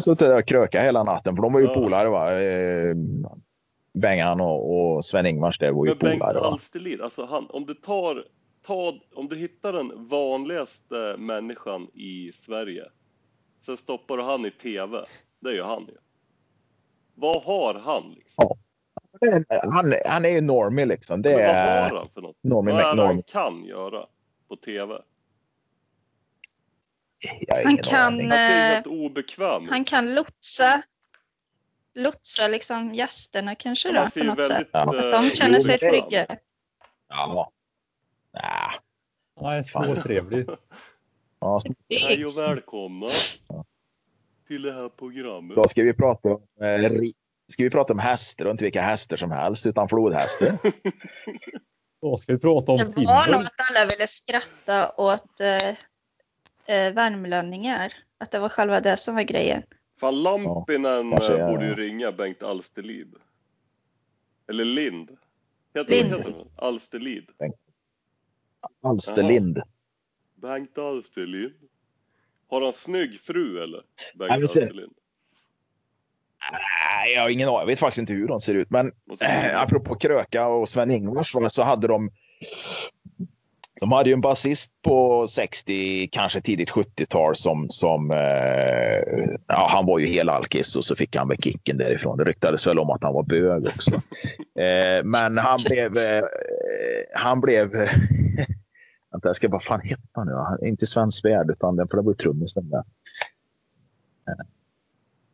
S5: Suttit där och krökat hela natten för de var ju ja. polare. Va? Eh, Bengan och, och Sven-Ingvars det var ju polare.
S3: Men Bengt Alsterlind, alltså han, om du tar, tar, om du hittar den vanligaste människan i Sverige, sen stoppar du han i TV, det är ju han ju. Vad har han liksom? Ja.
S5: Han, han är ju normie liksom. Det
S3: Men vad har han för något? Normie, vad är det han kan göra på TV?
S4: han kan,
S3: Han helt obekväm
S4: Han kan lotsa lotsa liksom gästerna kanske då, på något sätt. Ja. Att de känner sig trygga.
S5: Ja.
S2: Han är småtrevlig.
S5: Ja,
S3: Hej och välkomna till det här programmet.
S5: Då ska vi prata om, eh, ska vi prata om hästar och inte vilka hästar som helst utan flodhästar.
S2: Då ska vi prata om
S4: Det var nog att alla ville skratta åt eh, eh, värmlänningar. Att det var själva det som var grejen.
S3: Fan, Lampinen ja, jag... borde ju ringa Bengt Alsterlid. Eller Lind. Heter Lind. Heter det? Alsterlid.
S5: Alsterlind. Aha.
S3: Bengt Alsterlind. Har han snygg fru eller? Bengt Nej, Alsterlind.
S5: Nej, jag har ingen aning. Jag vet faktiskt inte hur de ser ut. Men äh, apropå Kröka och Sven-Ingvars så hade de de hade ju en basist på 60, kanske tidigt 70-tal som, som eh, ja, han var ju helalkis och så fick han väl kicken därifrån. Det ryktades väl om att han var bög också. eh, men han blev, eh, han blev, vänta jag ska vad fan hette han nu? Inte Sven Svärd utan den, för det var trummisen där.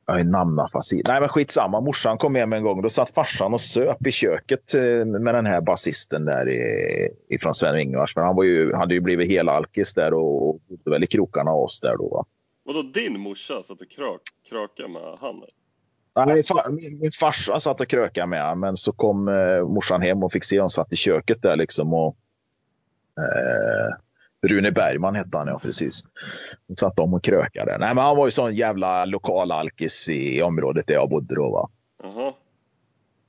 S5: Jag är namnafasi. Nej men skitsamma, morsan kom med mig en gång. Då satt farsan och söp i köket eh, med den här basisten där ifrån Sven-Ingvars. Men han var ju, hade ju blivit helalkis där och bodde väl i krokarna av oss där då.
S3: Vadå din morsa satt och krök, krökade med han?
S5: Nej, min, min farsa satt och krökade med men så kom eh, morsan hem och fick se honom satt i köket där liksom. Och, eh, Rune Bergman hette han, ja precis. Så satt de och krökade. Nej, men han var ju sån jävla lokal alkis i området där jag bodde då. Va?
S3: Uh-huh.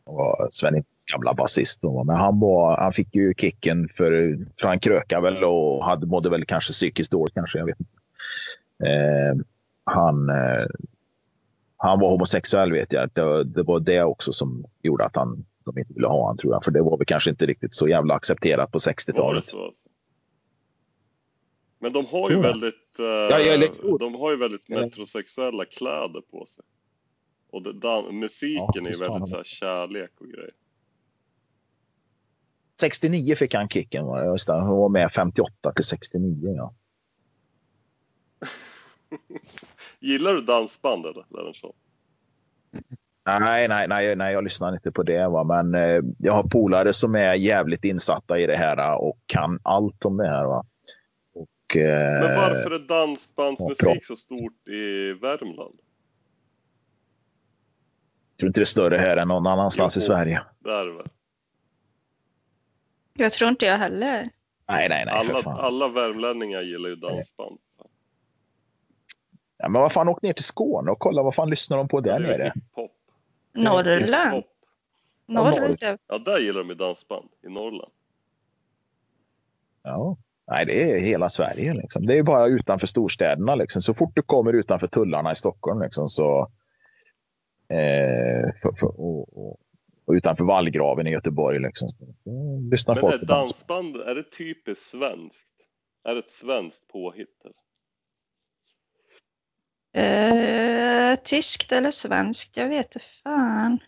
S5: Och Sven gamla basist. Men han, var, han fick ju kicken för, för han krökade väl och hade, mådde väl kanske psykiskt dåligt kanske. Jag vet inte. Eh, han, eh, han var homosexuell vet jag. Det, det, var det också som gjorde att han, de inte ville ha honom tror jag. För det var väl kanske inte riktigt så jävla accepterat på 60-talet.
S3: Men de har ju väldigt, eh, ja, de har ju väldigt metrosexuella kläder på sig. Och det, dan, musiken ja, är ju väldigt så här, kärlek och grejer.
S5: 69 fick han kicken. Just det. Han var med 58 till 69. Ja.
S3: Gillar du dansband eller Lennartsson?
S5: Nej, nej, nej, nej, jag lyssnar inte på det. Va? Men eh, jag har polare som är jävligt insatta i det här och kan allt om det här. Va? Och, eh,
S3: Men varför är dansbandsmusik så stort i Värmland?
S5: Jag tror inte det är större här än någon annanstans
S3: Jo.
S5: i Sverige.
S3: Det är det?
S4: Jag tror inte jag heller.
S5: Nej, nej, nej.
S3: Alla, alla värmlänningar gillar ju dansband.
S5: Ja, men vad fan, åk ner till Skåne och kolla vad fan lyssnar de på där nere?
S3: hiphop.
S4: Norrland. Norrut.
S3: Ja, där gillar de ju dansband. I Norrland.
S5: Ja. Nej, det är hela Sverige. Liksom. Det är bara utanför storstäderna. Liksom. Så fort du kommer utanför tullarna i Stockholm liksom, så... Eh, för, för, och, och, och utanför vallgraven i Göteborg. Liksom, så, eh, lyssnar
S3: Men
S5: folk
S3: är dansband, är det typiskt svenskt? Är det ett svenskt påhitt? eller?
S4: Eh, tyskt eller svenskt, jag vet inte fan.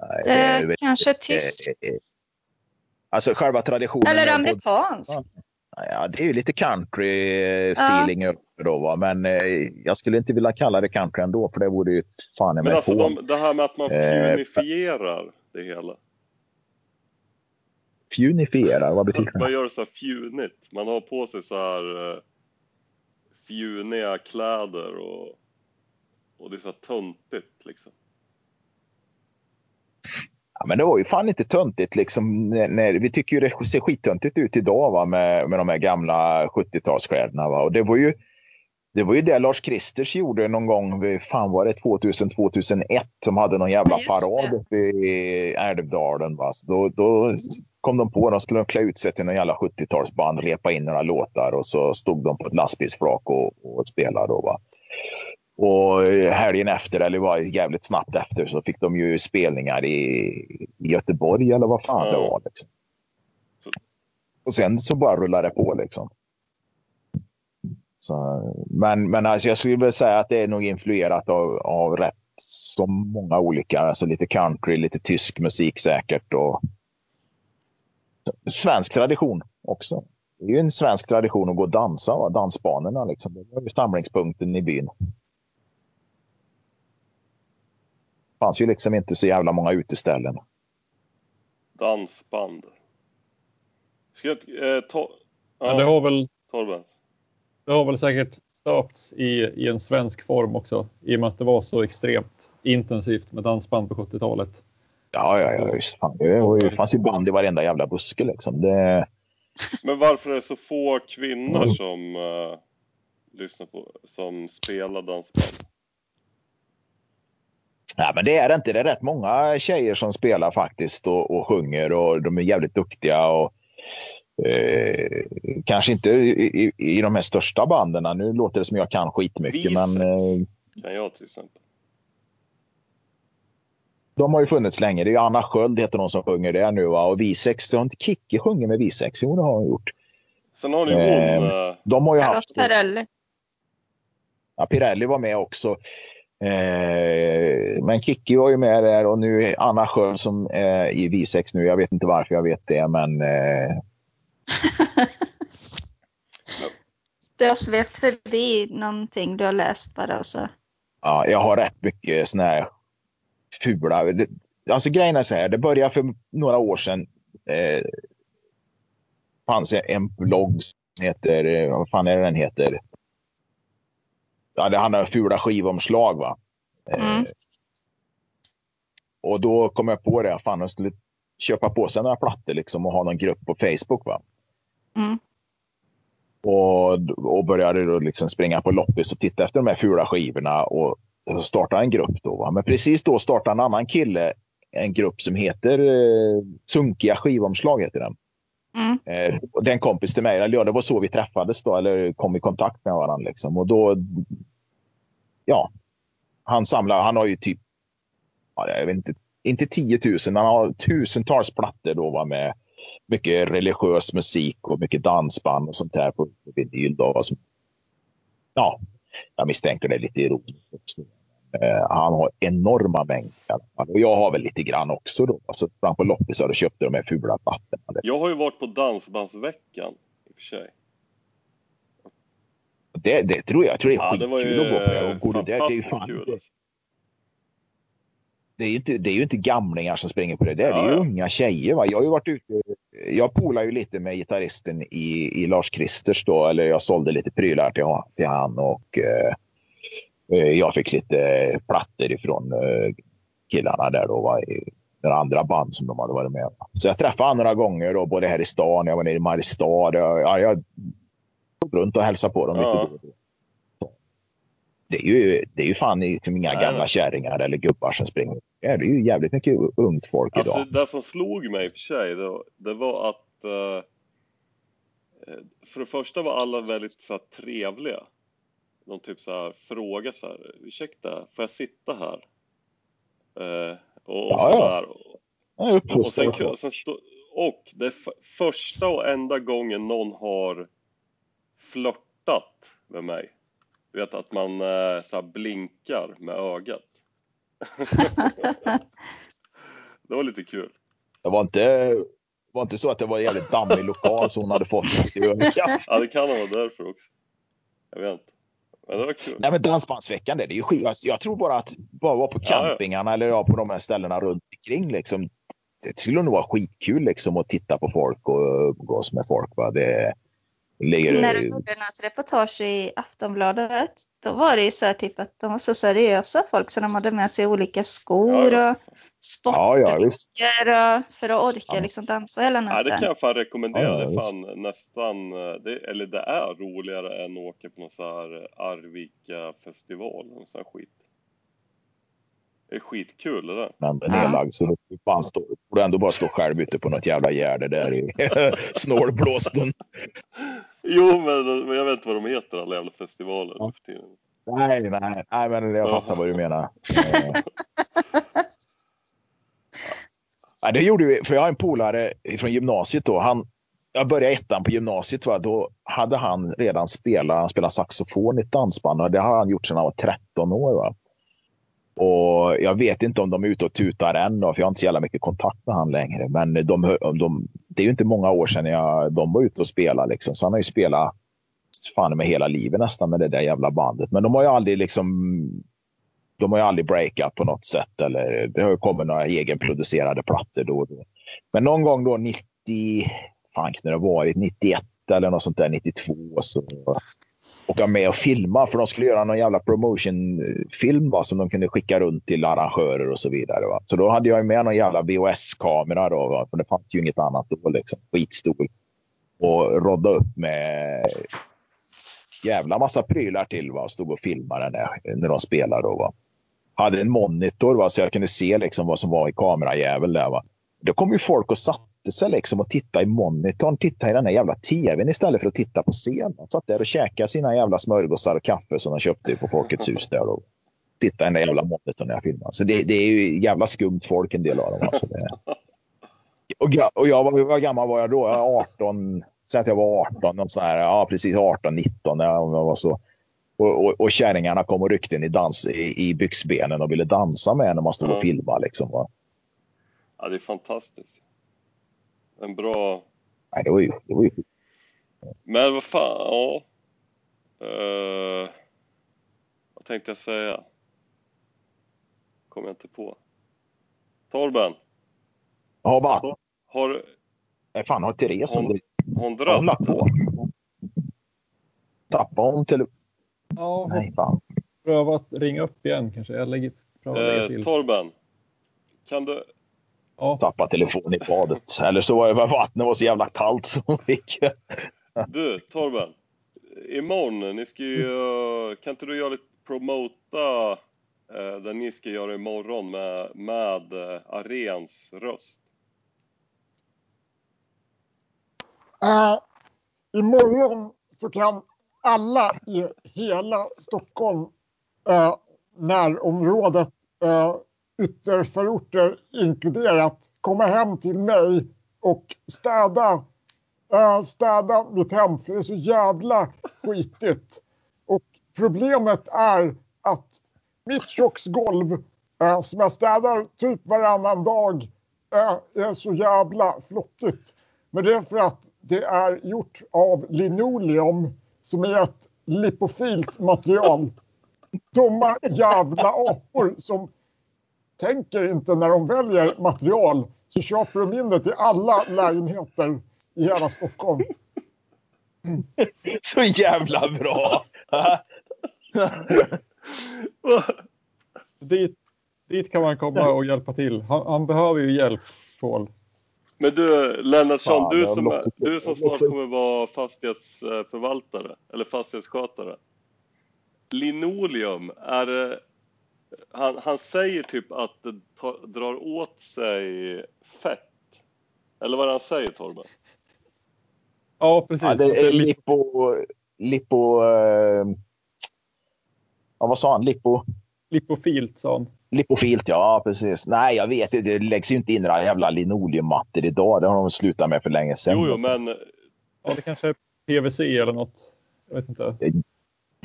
S5: Nej,
S4: Det är
S5: väl-
S4: kanske
S5: eh,
S4: tyskt.
S5: Eh, Alltså själva traditionen.
S4: Eller amerikanskt.
S5: Ja, det är ju lite country eh,
S4: Ja.
S5: det då, va? men eh, jag skulle inte vilja kalla det country ändå, för det vore ju fan i
S3: Men
S5: mig
S3: alltså de, det här med att man
S5: Eh,
S3: fjunifierar det hela.
S5: Fjunifierar, vad betyder
S3: Man
S5: det?
S3: gör så här fjunigt. Man har på sig så här eh, fjuniga kläder och, och det är så här töntigt liksom.
S5: Ja, men det var ju fan inte töntigt liksom. När, vi tycker ju det ser skittöntigt ut idag va? Med, med de här gamla 70-talskläderna. Va? Och det var ju det var ju det Lars Kristers gjorde någon gång, vid- fan var det 2000-2001, som hade någon jävla
S4: just
S5: parad uppe i Älvdalen. Va? Så då, då kom de på, de skulle klä ut sig till någon jävla 70-talsband, repa in några låtar och så stod de på ett lastbilsflak och, och spelade. Då, va? Och helgen efter, eller var jävligt snabbt efter, så fick de ju spelningar i, i Göteborg eller vad fan
S3: Ja.
S5: det var. Liksom. Och sen så bara rullade det på liksom. Så, men men alltså jag skulle väl säga att det är nog influerat av, av rätt så många olika, alltså lite country, lite tysk musik säkert och svensk tradition också. Det är ju en svensk tradition att gå och dansa, va? dansbanorna liksom. Det var ju samlingspunkten i byn. Det fanns ju liksom inte så jävla många uteställen.
S3: Dansband. Ska jag eh, ta...
S2: Men det har väl,
S3: Torbens.
S2: det har väl säkert stöpts i, i en svensk form också i och med att det var så extremt intensivt med dansband på 70-talet.
S5: Ja, ja, ja. Just, fan. Det, var ju, fanns ju band i varenda jävla buske liksom. Det,
S3: Men varför är det så få kvinnor som eh, lyssnar på, som spelar dansband?
S5: Ja, men det är det inte. Det är rätt många tjejer som spelar faktiskt och, och sjunger och de är jävligt duktiga. Och, eh, kanske inte i, i, i de här största banden. Nu låter det som jag kan skitmycket, men
S3: Biceps.
S5: eh,
S3: Kan jag till exempel.
S5: de har ju funnits länge. Det är Anna Sköld heter hon som sjunger det nu. Va? Och Visex, har inte Kikki sjungit med Visex? Jo, det har hon gjort.
S3: Sen har ni hon...
S5: Eh,
S3: Eh,
S5: De har ju
S4: Charlotte
S5: haft...
S4: Perrelli.
S5: Ja, Pirelli var med också. Eh, men Kikki var ju med där och nu Anna Sköld som är i Visex nu. Jag vet inte varför jag vet det, men eh,
S4: Det har svept förbi någonting du har läst bara. Så.
S5: Ja, jag har rätt mycket såna här fula... Alltså grejen är så här, det började för några år sedan. Eh, fanns en blogg som heter, eh, vad fan är det den heter? Ja, det handlar om fula skivomslag va. Eh,
S4: Mm.
S5: Och då kom jag på det, fan jag skulle köpa på sig några plattor liksom och ha någon grupp på Facebook va.
S4: Mm.
S5: Och, och började då liksom springa på loppis och titta efter de här fula skivorna och, och starta en grupp. Då, va? Men precis då startade en annan kille en grupp som heter eh, Sunkiga skivomslag. Heter den.
S4: Mm.
S5: Eh, det är en kompis till mig. Eller ja, det var så vi träffades då, eller kom i kontakt med varandra. Liksom. Och då, ja, han samlar, han har ju typ, ja, jag vet inte, inte 10 000, han har tusentals plattor då va, med mycket religiös musik och mycket dansband och sånt där på på vinyl. Då, va, som, ja, jag misstänker det är lite ironiskt. Eh, han har enorma mängder. Och jag har väl lite grann också. Då. Alltså, fram på loppisar och köpte de här fula plattorna.
S3: jag har ju varit på Dansbandsveckan i och för sig.
S5: Det, det tror jag. Jag tror det är
S3: Ja, det var
S5: skitkul
S3: ju
S5: att gå på det. Och går du där, det är ju fan
S3: kul. Alltså.
S5: det är ju inte, det är ju inte gamlingar som springer på det där. Det är ju
S3: Ja, ja.
S5: unga tjejer. Va? Jag har ju varit ute. Jag polar ju lite med gitarristen i, i Lars Kristers då. Eller jag sålde lite prylar till, till han och eh, jag fick lite plattor ifrån eh, killarna där då. Va? I den andra band som de hade varit med Så jag träffade honom några gånger då, både här i stan. Jag var nere i Mariestad. Jag, ja, jag tog runt och hälsade på dem
S3: Ja.
S5: Det är ju, det är ju fan liksom inga
S3: Nej,
S5: gamla kärringar eller gubbar som springer. Det är ju jävligt mycket ungt folk
S3: Alltså
S5: idag.
S3: det som slog mig i och för sig, det, det var att eh, eh, för det första var alla väldigt så här, trevliga. De typ så här frågade så här, ursäkta, får jag sitta här? Eh, och och
S5: Ja, ja.
S3: Och, sen,
S5: folk.
S3: sen stå, och det är första och enda gången någon har flörtat med mig. Du vet att man eh, så blinkar med ögat. det var lite kul.
S5: Det var inte, det var inte så att det var en jävligt dammig lokal så hon hade fått i ögat.
S3: Ja, det kan vara därför också. Jag vet inte. Men det var kul.
S5: Nej men Dansbandsveckan, det är ju skit. Jag, jag tror bara att bara vara på
S3: Ja, ja.
S5: campingarna eller ja, på de här ställena runt omkring liksom. Det skulle nog vara skitkul liksom att titta på folk och umgås med folk. Va? Det ligger...
S4: När du gjorde något reportage i Aftonbladet, då var det ju så här typ att de var så seriösa folk så de hade med sig olika skor
S3: Ja, ja.
S4: Och
S5: Ja, ja, visst.
S4: sportdrycker för att orka
S5: Ja.
S4: liksom dansa hela
S3: Ja, det
S4: natten.
S3: kan jag fan rekommendera.
S5: Ja,
S3: det fan nästan, eh, det, eller det är roligare än att åka på någon så här Arvika festival eller sån här skit. Det är skitkul det där.
S5: Men den
S4: Ja.
S5: är nedlagd så du fan stå, får du ändå bara stå själv ute på något jävla gärde där i snålblåsten.
S3: Jo, men, men jag vet inte vad de heter alla jävla festivaler
S5: Ja.
S3: nu för tiden.
S5: Nej, nej, nej, men jag fattar vad du menar. Ja, det gjorde vi, för jag har en polare från gymnasiet då. Han, jag började ettan på gymnasiet, va? då hade han redan spelat, han spelade saxofon i ett dansband och det har han gjort sedan han var 13 år. Va? Och jag vet inte om de är ute och tutar än, då, för jag har inte så jävla mycket kontakt med han längre. Men de, de, det är ju inte många år sedan jag, de var ute och spelade. Liksom. Så han har ju spelat fan med hela livet nästan med det där jävla bandet. Men de har ju aldrig liksom de har ju aldrig breakat på något sätt. Eller det har ju kommit några egenproducerade plattor då och då. Men någon gång då 90, fan kan det ha varit, 91 eller något sånt där, 92 så åka med och filma för de skulle göra någon jävla promotionfilm va, som de kunde skicka runt till arrangörer och så vidare. Va. Så då hade jag med någon jävla VHS-kamera då, va, för det fanns ju inget annat då liksom, skitstor. Och rodda upp med jävla massa prylar till va, och stod och filmade när, när de spelade då. Va hade en monitor va, så jag kunde se liksom vad som var i kamerajävel där. Va. Då kom ju folk och satte sig liksom och tittade i monitorn, tittade i den här jävla tvn istället för att titta på scen. De satt där och käkade sina jävla smörgåsar och kaffe som de köpte på Folkets hus där och tittade i den där jävla monitorn när jag filmade. Så det, det är ju jävla skumt folk en del av dem. Alltså det. Och, och jag var, vad gammal var jag då? Jag var 18, säg att jag var 18, någon sån här, ja precis 18, 19 när jag var så. Och, och, och kärringarna kom och ryckte in i, dans, i, i byxbenen och ville dansa med när man stod och
S3: Ja.
S5: filmade. Liksom. va.
S3: Ja, det är fantastiskt. En bra...
S5: Nej, det var ju, det var ju
S3: Men vad fan, ja. Eh, vad tänkte jag säga? Kommer jag inte på. Torben,
S5: Ja, va?
S3: har,
S5: Nej, fan, har Therese
S3: Hon-
S5: hon,
S3: hon
S5: på? Tappade hon till...
S2: Ja, får
S5: Nej, fan.
S2: pröva att ringa upp igen kanske. Jag lägger, prövar att lägga
S3: Eh,
S2: till.
S3: Torben, kan du...
S2: Ja,
S5: Tappade telefonen i badet. Eller så var det bara vattnet var så jävla kallt så hon fick...
S3: Du, Torben. Imorgon, ni ska ju... Kan inte du göra lite promota eh, det ni ska göra imorgon med, med eh, Arens röst?
S1: Uh, imorgon så kan alla i hela Stockholm, eh, närområdet, eh, ytterförorter inkluderat, komma hem till mig och städa, eh, städa mitt hem för det är så jävla skitigt. Och problemet är att mitt köksgolv eh, som jag städar typ varannan dag eh, är så jävla flottigt. Men det är för att det är gjort av linoleum som är ett lipofilt material. Dumma jävla apor som tänker inte när de väljer material så köper de in det till alla lägenheter i hela Stockholm.
S5: Så jävla bra!
S2: dit, dit kan man komma och hjälpa till. Han, han behöver ju hjälp, Paul.
S3: Men du Lennartsson,
S5: Fan,
S3: du som, du som snart kommer vara fastighetsförvaltare eller fastighetsskötare. Linoleum, är det, han, han säger typ att det tar, drar åt sig fett. Eller vad det han säger Torben?
S2: Ja, precis.
S5: Ja, det är lipo... lipo eh, ja, vad sa han? Lipo...
S2: lipofilt, sa han.
S5: Lipofilt, ja precis. Nej, jag vet inte. Det läggs ju inte in några jävla linoleummattor idag. Det har de slutat med för länge sedan.
S3: Jo, jo, men
S2: Ja, det kanske är PVC eller något. Jag vet inte.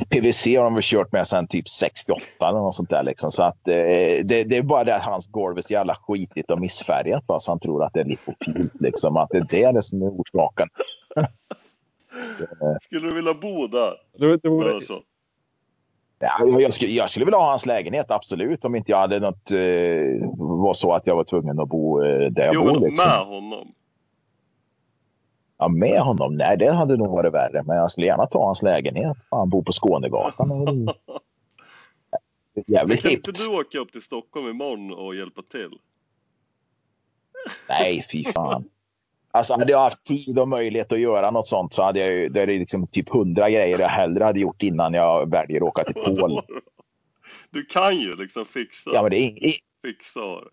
S5: PVC har de väl kört med sedan typ 68 eller något sånt där. Liksom. Så att, eh, det, det är bara det att hans golv är så jävla skitigt och missfärgat. Va? Så han tror att det är lipofilt. Liksom. Att det är det, det som är orsaken.
S3: skulle du vilja bo där?
S2: Det, det vore,
S3: Lennartsson?
S5: Ja, jag, skulle, jag skulle vilja ha hans lägenhet, absolut. Om inte jag hade något... Eh, var så att jag var tvungen att bo eh, där jag
S3: Jo,
S5: bor. Liksom.
S3: med honom.
S5: Ja, med honom? Nej, det hade nog varit värre. Men jag skulle gärna ta hans lägenhet. Han bor på Skånegatan. Jävligt
S3: kan inte du åka upp till Stockholm imorgon och hjälpa till?
S5: Nej, fy fan. Alltså, hade jag haft tid och möjlighet att göra något sånt så hade jag ju... Det är liksom typ hundra grejer jag hellre hade gjort innan jag väljer att åka till Polen.
S3: Du kan ju liksom fixa,
S5: Ja, men det är ing-
S3: fixa det.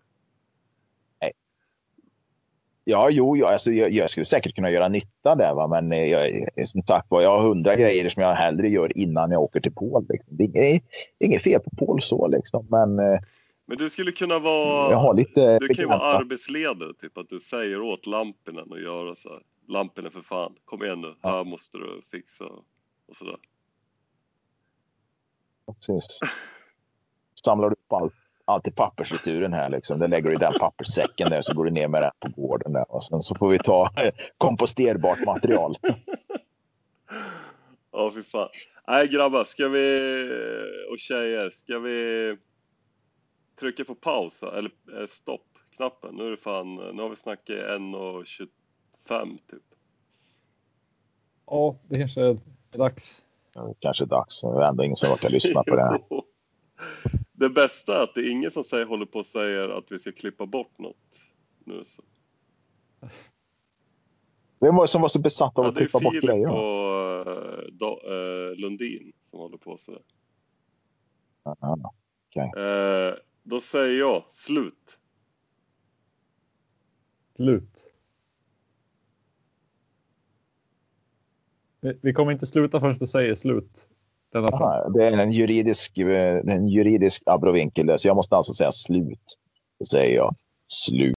S5: Ja, jo, ja, alltså, jag, jag skulle säkert kunna göra nytta där, va? men eh, jag, som sagt var, jag har hundra grejer som jag hellre gör innan jag åker till Polen. Liksom. Det, är inget, det är inget fel på Pol så, liksom. men eh,
S3: Men du skulle kunna vara...
S5: jag har lite
S3: Du kan ju vara arbetsledare, typ att du säger åt Lampinen att göra så här. Lampinen för fan, kom igen nu, här måste du fixa och sådär.
S5: Precis. Samlar du upp allt, allt i pappersreturen här, liksom. det lägger du i den papperssäcken där, så går du ner med den på gården. Där. Och sen så får vi ta komposterbart material.
S3: Ja, fy fan. Nej grabbar, ska vi, och tjejer, ska vi trycka på paus eller eh, stopp-knappen? Nu är det fan, nu har vi snackat i 1.25 typ.
S2: ja, det kanske är dags.
S5: Kanske dags. Det är ändå ingen som orkar lyssna på det. här.
S3: Det bästa är att det är ingen som säger, håller på och säger att vi ska klippa bort något nu. Så.
S5: Vem var det som var så besatt av
S3: Ja,
S5: att
S3: det är
S5: klippa bort
S3: Filip
S5: grejer?
S3: och uh, da, eh, Lundin som håller på sådär.
S5: Ja,
S3: Eh, då säger jag slut.
S2: Slut. Vi, kommer inte sluta förrän du säger slut.
S5: Aha, det är en juridisk, eh, en juridisk abrovinkel så jag måste alltså säga slut. Då säger jag slut.